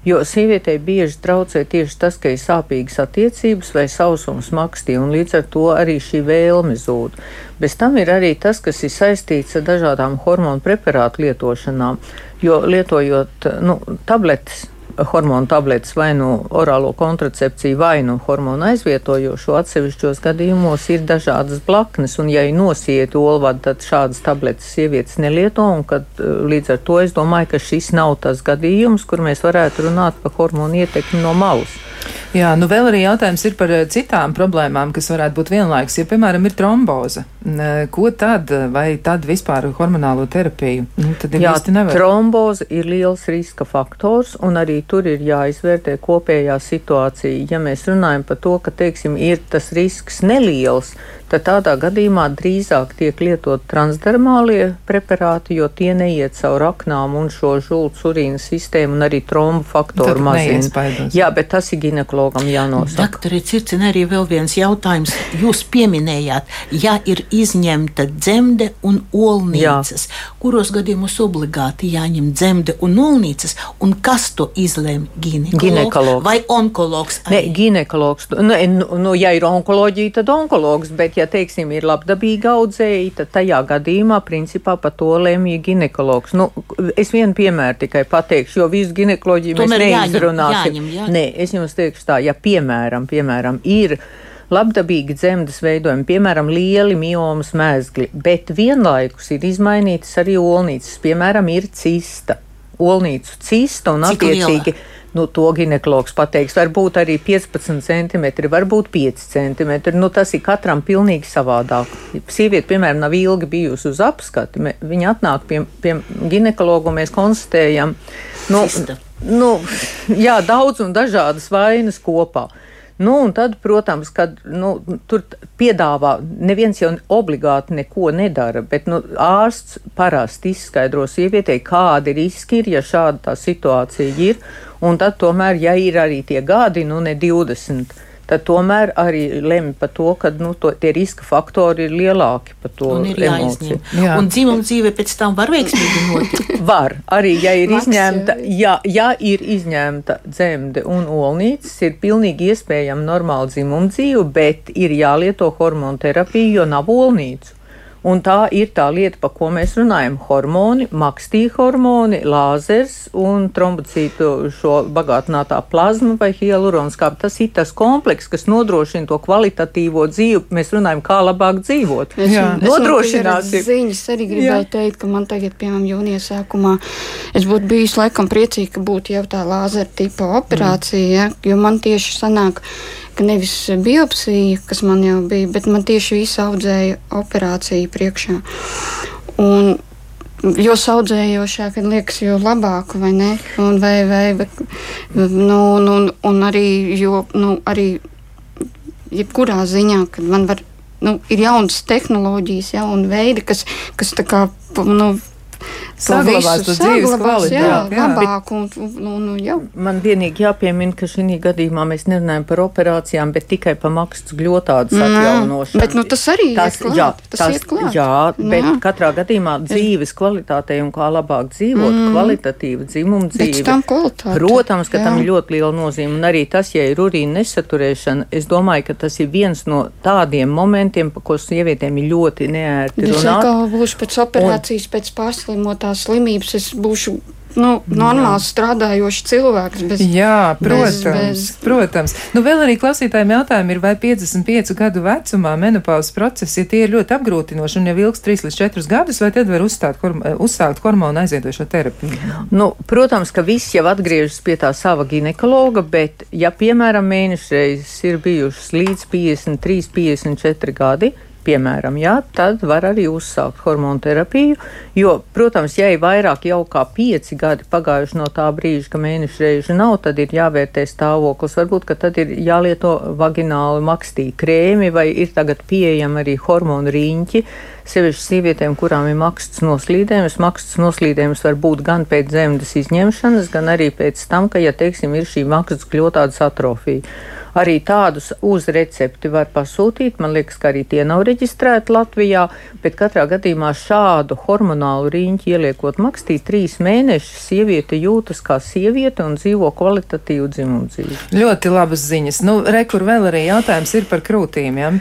Jo sievietei bieži traucē tieši tas, ka ir sāpīgas attiecības vai sausums makstī, un līdz ar to arī šī vēlme zūd. Bez tam ir arī tas, kas ir saistīts ar dažādām hormonu preparātu lietošanām, jo lietojot nu, tabletes hormonu tabletes vai nu orālo kontracepciju, vai nu hormonu aizvietojošo. Atsevišķos gadījumos ir dažādas blaknes, un, ja ir nosieti olvadi, tad šādas tabletes sievietes nelieto. Kad, eh, līdz ar to es domāju, ka šis nav tas gadījums, kur mēs varētu runāt par hormonu ietekmi no malas. Jā, nu vēl arī jautājums ir par eh, citām problēmām, kas varētu būt vienlaikus. Ja, piemēram, ir tromboze, eh, ko tad, vai tad vispār hormonālo terapiju? Nu, tad Jā, tromboze ir liels riska faktors, un arī tur ir jāizvērtē kopējā situācija. Ja mēs runājam par to, ka, teiksim, ir tas risks neliels, tad tādā gadījumā drīzāk tiek lietot transdermālie preparāti, jo tie neiet caur aknām un šo žults urīna sistēmu un arī trombu faktoru mazina. Jā, bet tas ir ginekologam jānosaka. Doktori Circina, arī vēl viens jautājums. Jūs pieminējāt, ja ir izņemta dzemde un olnīcas, Jā. kuros gadījumos obligāti jāņem dzemde un olnīcas, un kas to izlēma? Ginekologs, ginekologs. vai onkologs? Arī? Ne, ginekologs. Nu, nu, nu, ja ir onkoloģija, tad onkologs, bet ja teiksim, ir labdabīgi audzēji, tad tajā gadījumā principā par to lemj ginekologs. Nu, es vienu piemēru tikai pateikšu, jo visu ginekoloģiju Tomēr mēs neizrunāsim. Jāņem, jāņem. Nē, es jums teikšu tā, ja piemēram, piemēram ir labdabīgi dzemdas veidojumi, piemēram, lieli miomas mēzgli, bet vienlaikus ir izmainītas arī olnīcas, piemēram, ir cista, olnīcu cista un Cik attiecīgi. Liela? Nu, to ginekologs pateiks. Varbūt arī 15 centimetri, varbūt 5 centimetri. Nu, tas ir katram pilnīgi savādāk. Sieviete, piemēram, nav ilgi bijusi uz apskati. Viņa atnāk pie, pie ginekologa un mēs konstatējam, nu, nu, jā, daudz un dažādas vainas kopā. Nu, un tad, protams, kad nu, tur piedāvā, neviens jau obligāti neko nedara, bet nu, ārsts parasti izskaidro sievietei, kādi riski ir, ja šāda situācija ir. Un tad tomēr, ja ir arī tie gadi, nu ne 20 tad tomēr arī lemj par to, ka nu, to, tie riska faktori ir lielāki par to emociju. Jā. Un dzimuma dzīve pēc tam var veiksmīgi notikt. var, arī ja ir Maks, izņemta, ja, ja ir izņemta dzemde un olnīcas, ir pilnīgi iespējama normāla dzimuma dzīve, bet ir jālieto hormonu terapiju, jo nav olnīcu. Un tā ir tā lieta, par ko mēs runājam. Hormoni, makstīja hormoni, lāzers un trombocītu šo bagātinātā plazma vai hialuronskāpa. Tas ir tas kompleks, kas nodrošina to kvalitatīvo dzīvi. Mēs runājam, kā labāk dzīvot. Es, Jā. Nodrošināsim. Ziņas arī gribēju Jā. teikt, ka man tagad, piemēram, jūnija sākumā, es būtu bijis laikam priecīgi, ka būtu jau tā lāzera tipa operācija, mm. ja, jo man tieši sanāk, ka nevis biopsija, kas man jau bija, bet man tieši visu audzēja operācija priekšā. Un, Jo saudzējošāk ir liekas, jo labāk, vai ne? Un, vai, vai, vai, nu, nu, un arī, jo, nu, arī jebkurā ziņā, kad man var, nu, ir jaunas tehnoloģijas, jauni veidi, kas, kas tā kā, nu, saglabās to dzīves kvalitāti. Jā, jā. labāk un, un, un, jau. Man vienīgi jāpiemina, ka šī gadījumā mēs nerunājam par operācijām, bet tikai par maksas gļotādas mm, atjaunošanu. Bet nu, tas arī tas, klāt, jā, tas, tas klāt. Jā, bet jā. katrā gadījumā dzīves kvalitātei un kā labāk dzīvot, mm. kvalitatīva dzimuma dzīve. Protams, ka jā. tam ir ļoti liela nozīme. Un arī tas, ja ir urīna nesaturēšana, es domāju, ka tas ir viens no tādiem momentiem, pa ko sievietēm ir ļoti neērti runāt. Es atkal būšu pēc operācijas, un, pēc pārslimotā tās slimības es būšu nu, normāls Jā. strādājošs cilvēks. Bez, Jā, protams. Bez, bez... protams. Nu, vēl arī klausītājiem jautājumi ir, vai 55 gadu vecumā menopauzes procesi, ja tie ir ļoti apgrūtinoši un jau ilgs 3 līdz 4 gadus, vai tad var uzstāt, horm uzsākt hormonu aizviedošo terapiju? Nu, protams, ka viss jau atgriežas pie tā sava ginekologa, bet, ja, piemēram, mēnešreizes ir bijušas līdz 53, 54 gadi, piemēram, jā, tad var arī uzsākt hormonu terapiju. Jo, protams, ja ir vairāk jau kā pieci gadi pagājuši no tā brīža, ka mēneša reižu nav, tad ir jāvērtē stāvoklis. Varbūt, ka tad ir jālieto vagināli makstī krēmi vai ir tagad pieejami arī hormonu riņķi. Sevišķi sievietēm, kurām ir maksas noslīdējums, maksas noslīdējums var būt gan pēc dzemdas izņemšanas, gan arī pēc tam, ka, ja teiksim, ir šī maksas kļūtādas atrofija. Arī tādus uz recepti var pasūtīt. Man liekas, ka arī tie nav reģistrēti Latvijā, bet katrā gadījumā šādu hormonālu riņķi ieliekot makstī trīs mēnešus, sieviete jūtas kā sieviete un dzīvo kvalitatīvu dzimumu dzīvi. Ļoti labas ziņas. Nu, rekur vēl arī jautājums ir par krūtīm. Ja?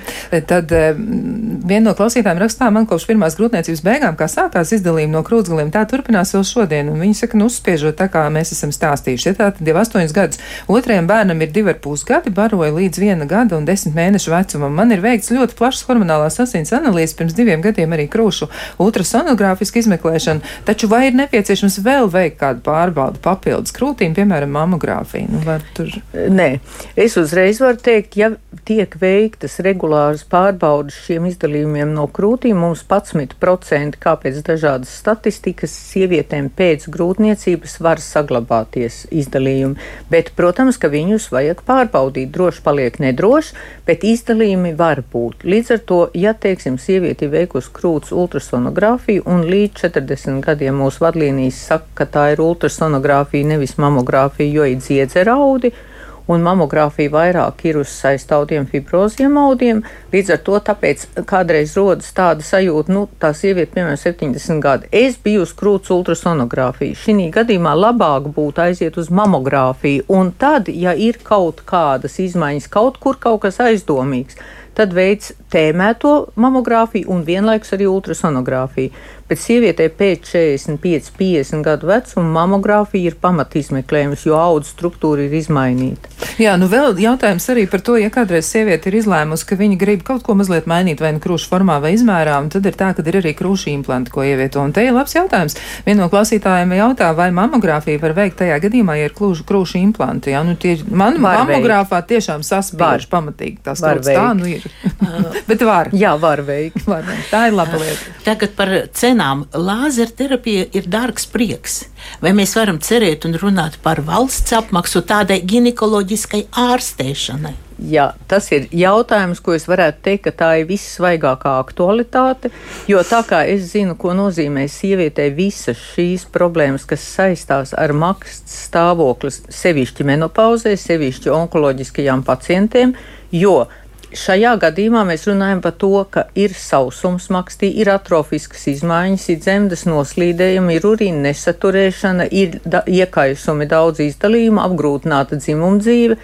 Tad eh, viena no klausītājiem rakstā man kopš pirmās grūtniecības beigām, kā sākās izdalījuma no krūtsgaliem, tā turpinās vēl šodien. Un viņi saka, nu, uzspiežot tā, kā mēs esam stāstījuši. Ja tā tad jau astoņus gadus. Otrajam bērnam ir divi ar pus gadi baroja līdz viena gada un desmit mēnešu vecumam. Man ir veikts ļoti plašs hormonālās asins analīzes pirms diviem gadiem arī krūšu ultrasonogrāfisku izmeklēšanu, taču vai ir nepieciešams vēl veikt kādu pārbaudu papildus krūtīm, piemēram, mamogrāfiju? Nu, tur... Nē, es uzreiz varu teikt, ja tiek veiktas regulāras pārbaudas šiem izdalījumiem no krūtīm, mums 11% kā pēc dažādas statistikas sievietēm pēc grūtniecības var saglabāties izdalījumi, bet, protams, ka viņus vajag pārbaudīt nosacīt droši paliek nedroši, bet izdalījumi var būt. Līdz ar to, ja, teiksim, sieviete ir veikusi krūts ultrasonogrāfiju un līdz 40 gadiem mūsu vadlīnijas saka, ka tā ir ultrasonogrāfija, nevis mamogrāfija, jo ir dziedzeraudi, un mamogrāfija vairāk ir uz saistaudiem, fibroziem audiem. Līdz ar to tāpēc kādreiz rodas tāda sajūta, nu, tā sieviete, piemēram, 70 gadi. Es biju uz krūts ultrasonogrāfiju. Šī gadījumā labāk būtu aiziet uz mamogrāfiju, un tad, ja ir kaut kādas izmaiņas, kaut kur kaut kas aizdomīgs, tad veids tēmēto mamogrāfiju un vienlaikus arī ultrasonogrāfiju. Bet sievietē pēc 45, 50 gadu vecuma mamogrāfija ir pamatizmeklējums, jo audu struktūra ir izmainīta. Jā, nu vēl jautājums arī par to, ja kādreiz sieviete ir izlēmusi, ka viņa grib kaut ko mazliet mainīt vai nu krūšu formā vai izmērā, un tad ir tā, ka ir arī krūšu implanti, ko ievieto. Un te ir labs jautājums. Viena no klausītājiem jautā, vai mamogrāfija var veikt tajā gadījumā, ja ir krūšu, krūšu implanti. Jā, nu tie, man var mamogrāfā veikt. tiešām saspiež pamatīgi. Tas tā nu ir. Bet var. Jā, var veikt. Var veikt. Tā ir laba lieta. Tagad par cenām. Lāzerterapija ir dārgs prieks. Vai mēs varam cerēt un runāt par valsts apmaksu tādai ginekoloģiskai ārstēšanai? Jā, tas ir jautājums, ko es varētu teikt, ka tā ir vissvaigākā aktualitāte, jo tā kā es zinu, ko nozīmē sievietei visas šīs problēmas, kas saistās ar maksas stāvokli, sevišķi menopauzē, sevišķi onkoloģiskajām pacientiem, jo Šajā gadījumā mēs runājam par to, ka ir sausums makstī, ir atrofiskas izmaiņas, ir dzemdas noslīdējumi, ir urīna nesaturēšana, ir da iekaisumi daudz izdalījumu, apgrūtināta dzimumdzīve.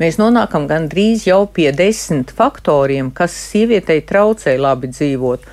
Mēs nonākam gandrīz jau pie desmit faktoriem, kas sievietei traucē labi dzīvot.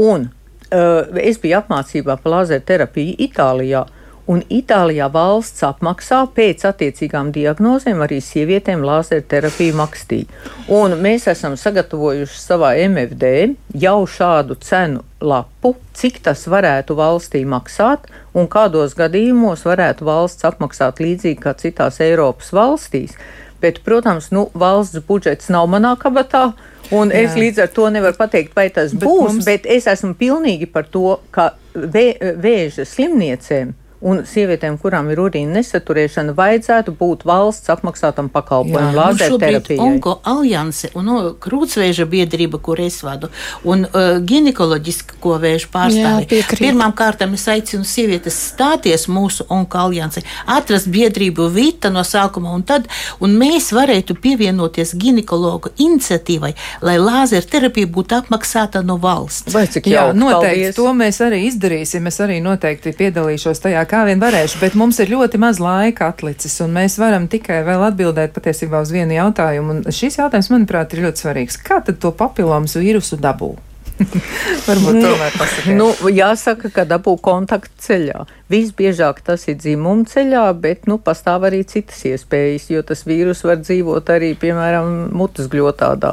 Un uh, es biju apmācībā par lazerterapiju Itālijā. Un Itālijā valsts apmaksā pēc attiecīgām diagnozēm arī sievietēm lāzerterapiju makstī. Un mēs esam sagatavojuši savā MFD jau šādu cenu lapu, cik tas varētu valstī maksāt un kādos gadījumos varētu valsts apmaksāt līdzīgi kā citās Eiropas valstīs. Bet, protams, nu, valsts budžets nav manā kabatā. Un Jā. es līdz ar to nevaru pateikt, vai tas bet būs, mums... bet es esmu pilnīgi par to, ka vē, vēža slimniecēm un sievietēm, kurām ir urīna nesaturēšana, vajadzētu būt valsts apmaksātam pakalpojumam, nu, lāzerterapijai. Onko alianse un no, krūtsvēža biedrība, kur es vadu, un uh, ginekoloģisko vēžu pārstāvi. Pirmām kārtām es aicinu sievietes stāties mūsu onko alianse, atrast biedrību Vita no sākuma, un tad, un mēs varētu pievienoties ginekologu iniciatīvai, lai lāzerterapija būtu apmaksāta no valsts. Vai cik Jā, jauki, noteikti paldies. to mēs arī izdarīsim. Es arī noteikti piedalīšos tajā, kā kā vien varēšu, bet mums ir ļoti maz laika atlicis, un mēs varam tikai vēl atbildēt patiesībā uz vienu jautājumu. Un šis jautājums, manuprāt, ir ļoti svarīgs. Kā tad to papilomas vīrusu dabū? Varbūt nu, tomēr pasakiet. Nu, jāsaka, ka dabū kontaktu ceļā. Visbiežāk tas ir dzimuma ceļā, bet nu, pastāv arī citas iespējas, jo tas vīrus var dzīvot arī, piemēram, mutes gļotādā.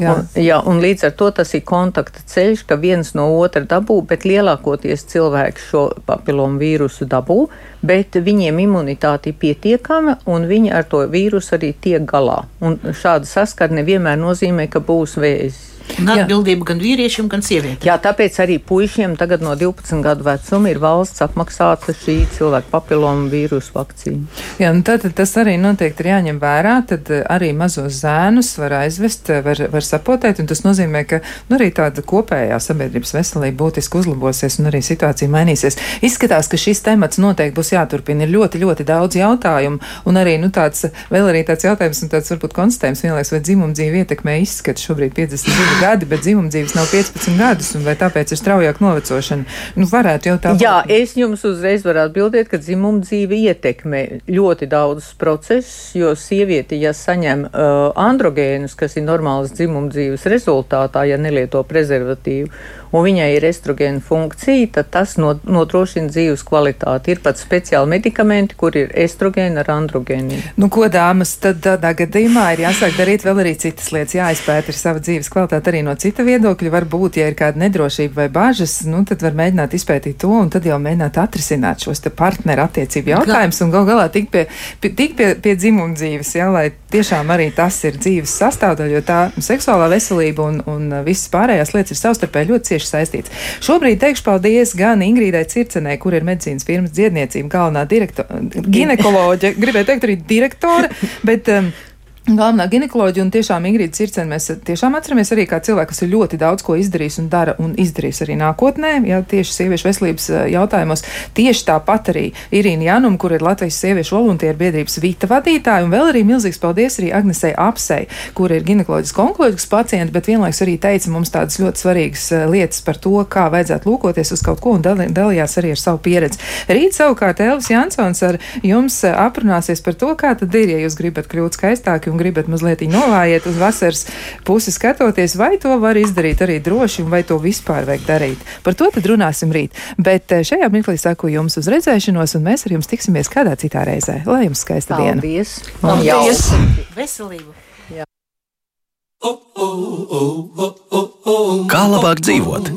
Jā. Un, jā, un līdz ar to tas ir kontakta ceļš, ka viens no otra dabū, bet lielākoties cilvēki šo papilomu vīrusu dabū, bet viņiem imunitāte ir pietiekama un viņi ar to vīrusu arī tiek galā. Un šāda saskarne vienmēr nozīmē, ka būs vēzis. Un atbildība gan vīriešiem, gan sievietēm. Jā, tāpēc arī puišiem tagad no 12 gadu vecuma ir valsts apmaksāta šī cilvēka papiloma vīrusu vakcīna. Jā, nu tad tas arī noteikti ir jāņem vērā. Tad eh, arī mazos zēnus var aizvest, eh, var, var sapotēt, un tas nozīmē, ka nu, arī tāda kopējā sabiedrības veselība būtiski uzlabosies un arī situācija mainīsies. Izskatās, ka šis temats noteikti būs jāturpina. Ir ļoti, ļoti daudz jautājumu, un arī nu, tāds, vēl arī tāds jautājums, un tāds varbūt konstatējums vienlaiks, vai dzimumdzīve ietekmē izskatu šobrīd 52 gadi, bet dzimumdzīves nav 15 gadus, un vai tāpēc ir straujāk novecošana? Nu, varētu jau tā būt. Jā, es jums uzreiz varu atbildēt, ka dzimumdzīve ietekmē ļoti daudzus procesus, jo sieviete, ja saņem uh, androgēnus, kas ir normālas dzimumdzīves rezultātā, ja nelieto prezervatīvu, un viņai ir estrogēna funkcija, tad tas nodrošina dzīves kvalitāti. Ir pat speciāli medikamenti, kur ir estrogēna ar androgēniem. Nu, ko dāmas, tad tādā gadījumā ir jāsāk darīt vēl arī citas lietas, jāizpēta ir sava dzīves kvalitāte arī no cita viedokļa. Varbūt, ja ir kāda nedrošība vai bažas, nu, tad var mēģināt izpētīt to un tad jau mēģināt atrisināt šos partneru attiecību jautājumus un gal galā tikt pie, pie, tik pie, pie dzimuma dzīves, ja, lai tiešām arī tas ir dzīves sastāvdaļa, jo tā seksuālā veselība un, un visas pārējās lietas ir savstarpēji ļoti cieši saistīts. Šobrīd teikšu paldies gan Ingrīdai Circenē, kur ir medicīnas firmas dziedniecība galvenā direktora, ginekoloģa, gribēju teikt arī direktore, bet um, Galvenā ginekoloģija un tiešām Ingrīda Circena mēs tiešām atceramies arī kā cilvēku, kas ir ļoti daudz ko izdarījis un dara un izdarīs arī nākotnē, ja tieši sieviešu veselības jautājumos. Tieši tāpat arī Irīna Janum, kur ir Latvijas sieviešu voluntieru biedrības vīta vadītāja, un vēl arī milzīgs paldies arī Agnesei Apsei, kur ir ginekoloģiski onkoloģisks pacients, bet vienlaiks arī teica mums tādas ļoti svarīgas lietas par to, kā vajadzētu lūkoties uz kaut ko un dalījās arī ar savu pieredzi. Rīt savukārt Elvis Jansons ar jums aprunāsies par to, kā tad ir, ja jūs gribat kļūt skaistāki un gribat mazliet novājiet uz vasaras pusi skatoties, vai to var izdarīt arī droši un vai to vispār vajag darīt. Par to tad runāsim rīt. Bet eh, šajā mirklī saku jums uz redzēšanos, un mēs ar jums tiksimies kādā citā reizē. Lai jums skaista Paldies. diena! Paldies! Paldies! Veselību! Jā. Kā labāk dzīvot?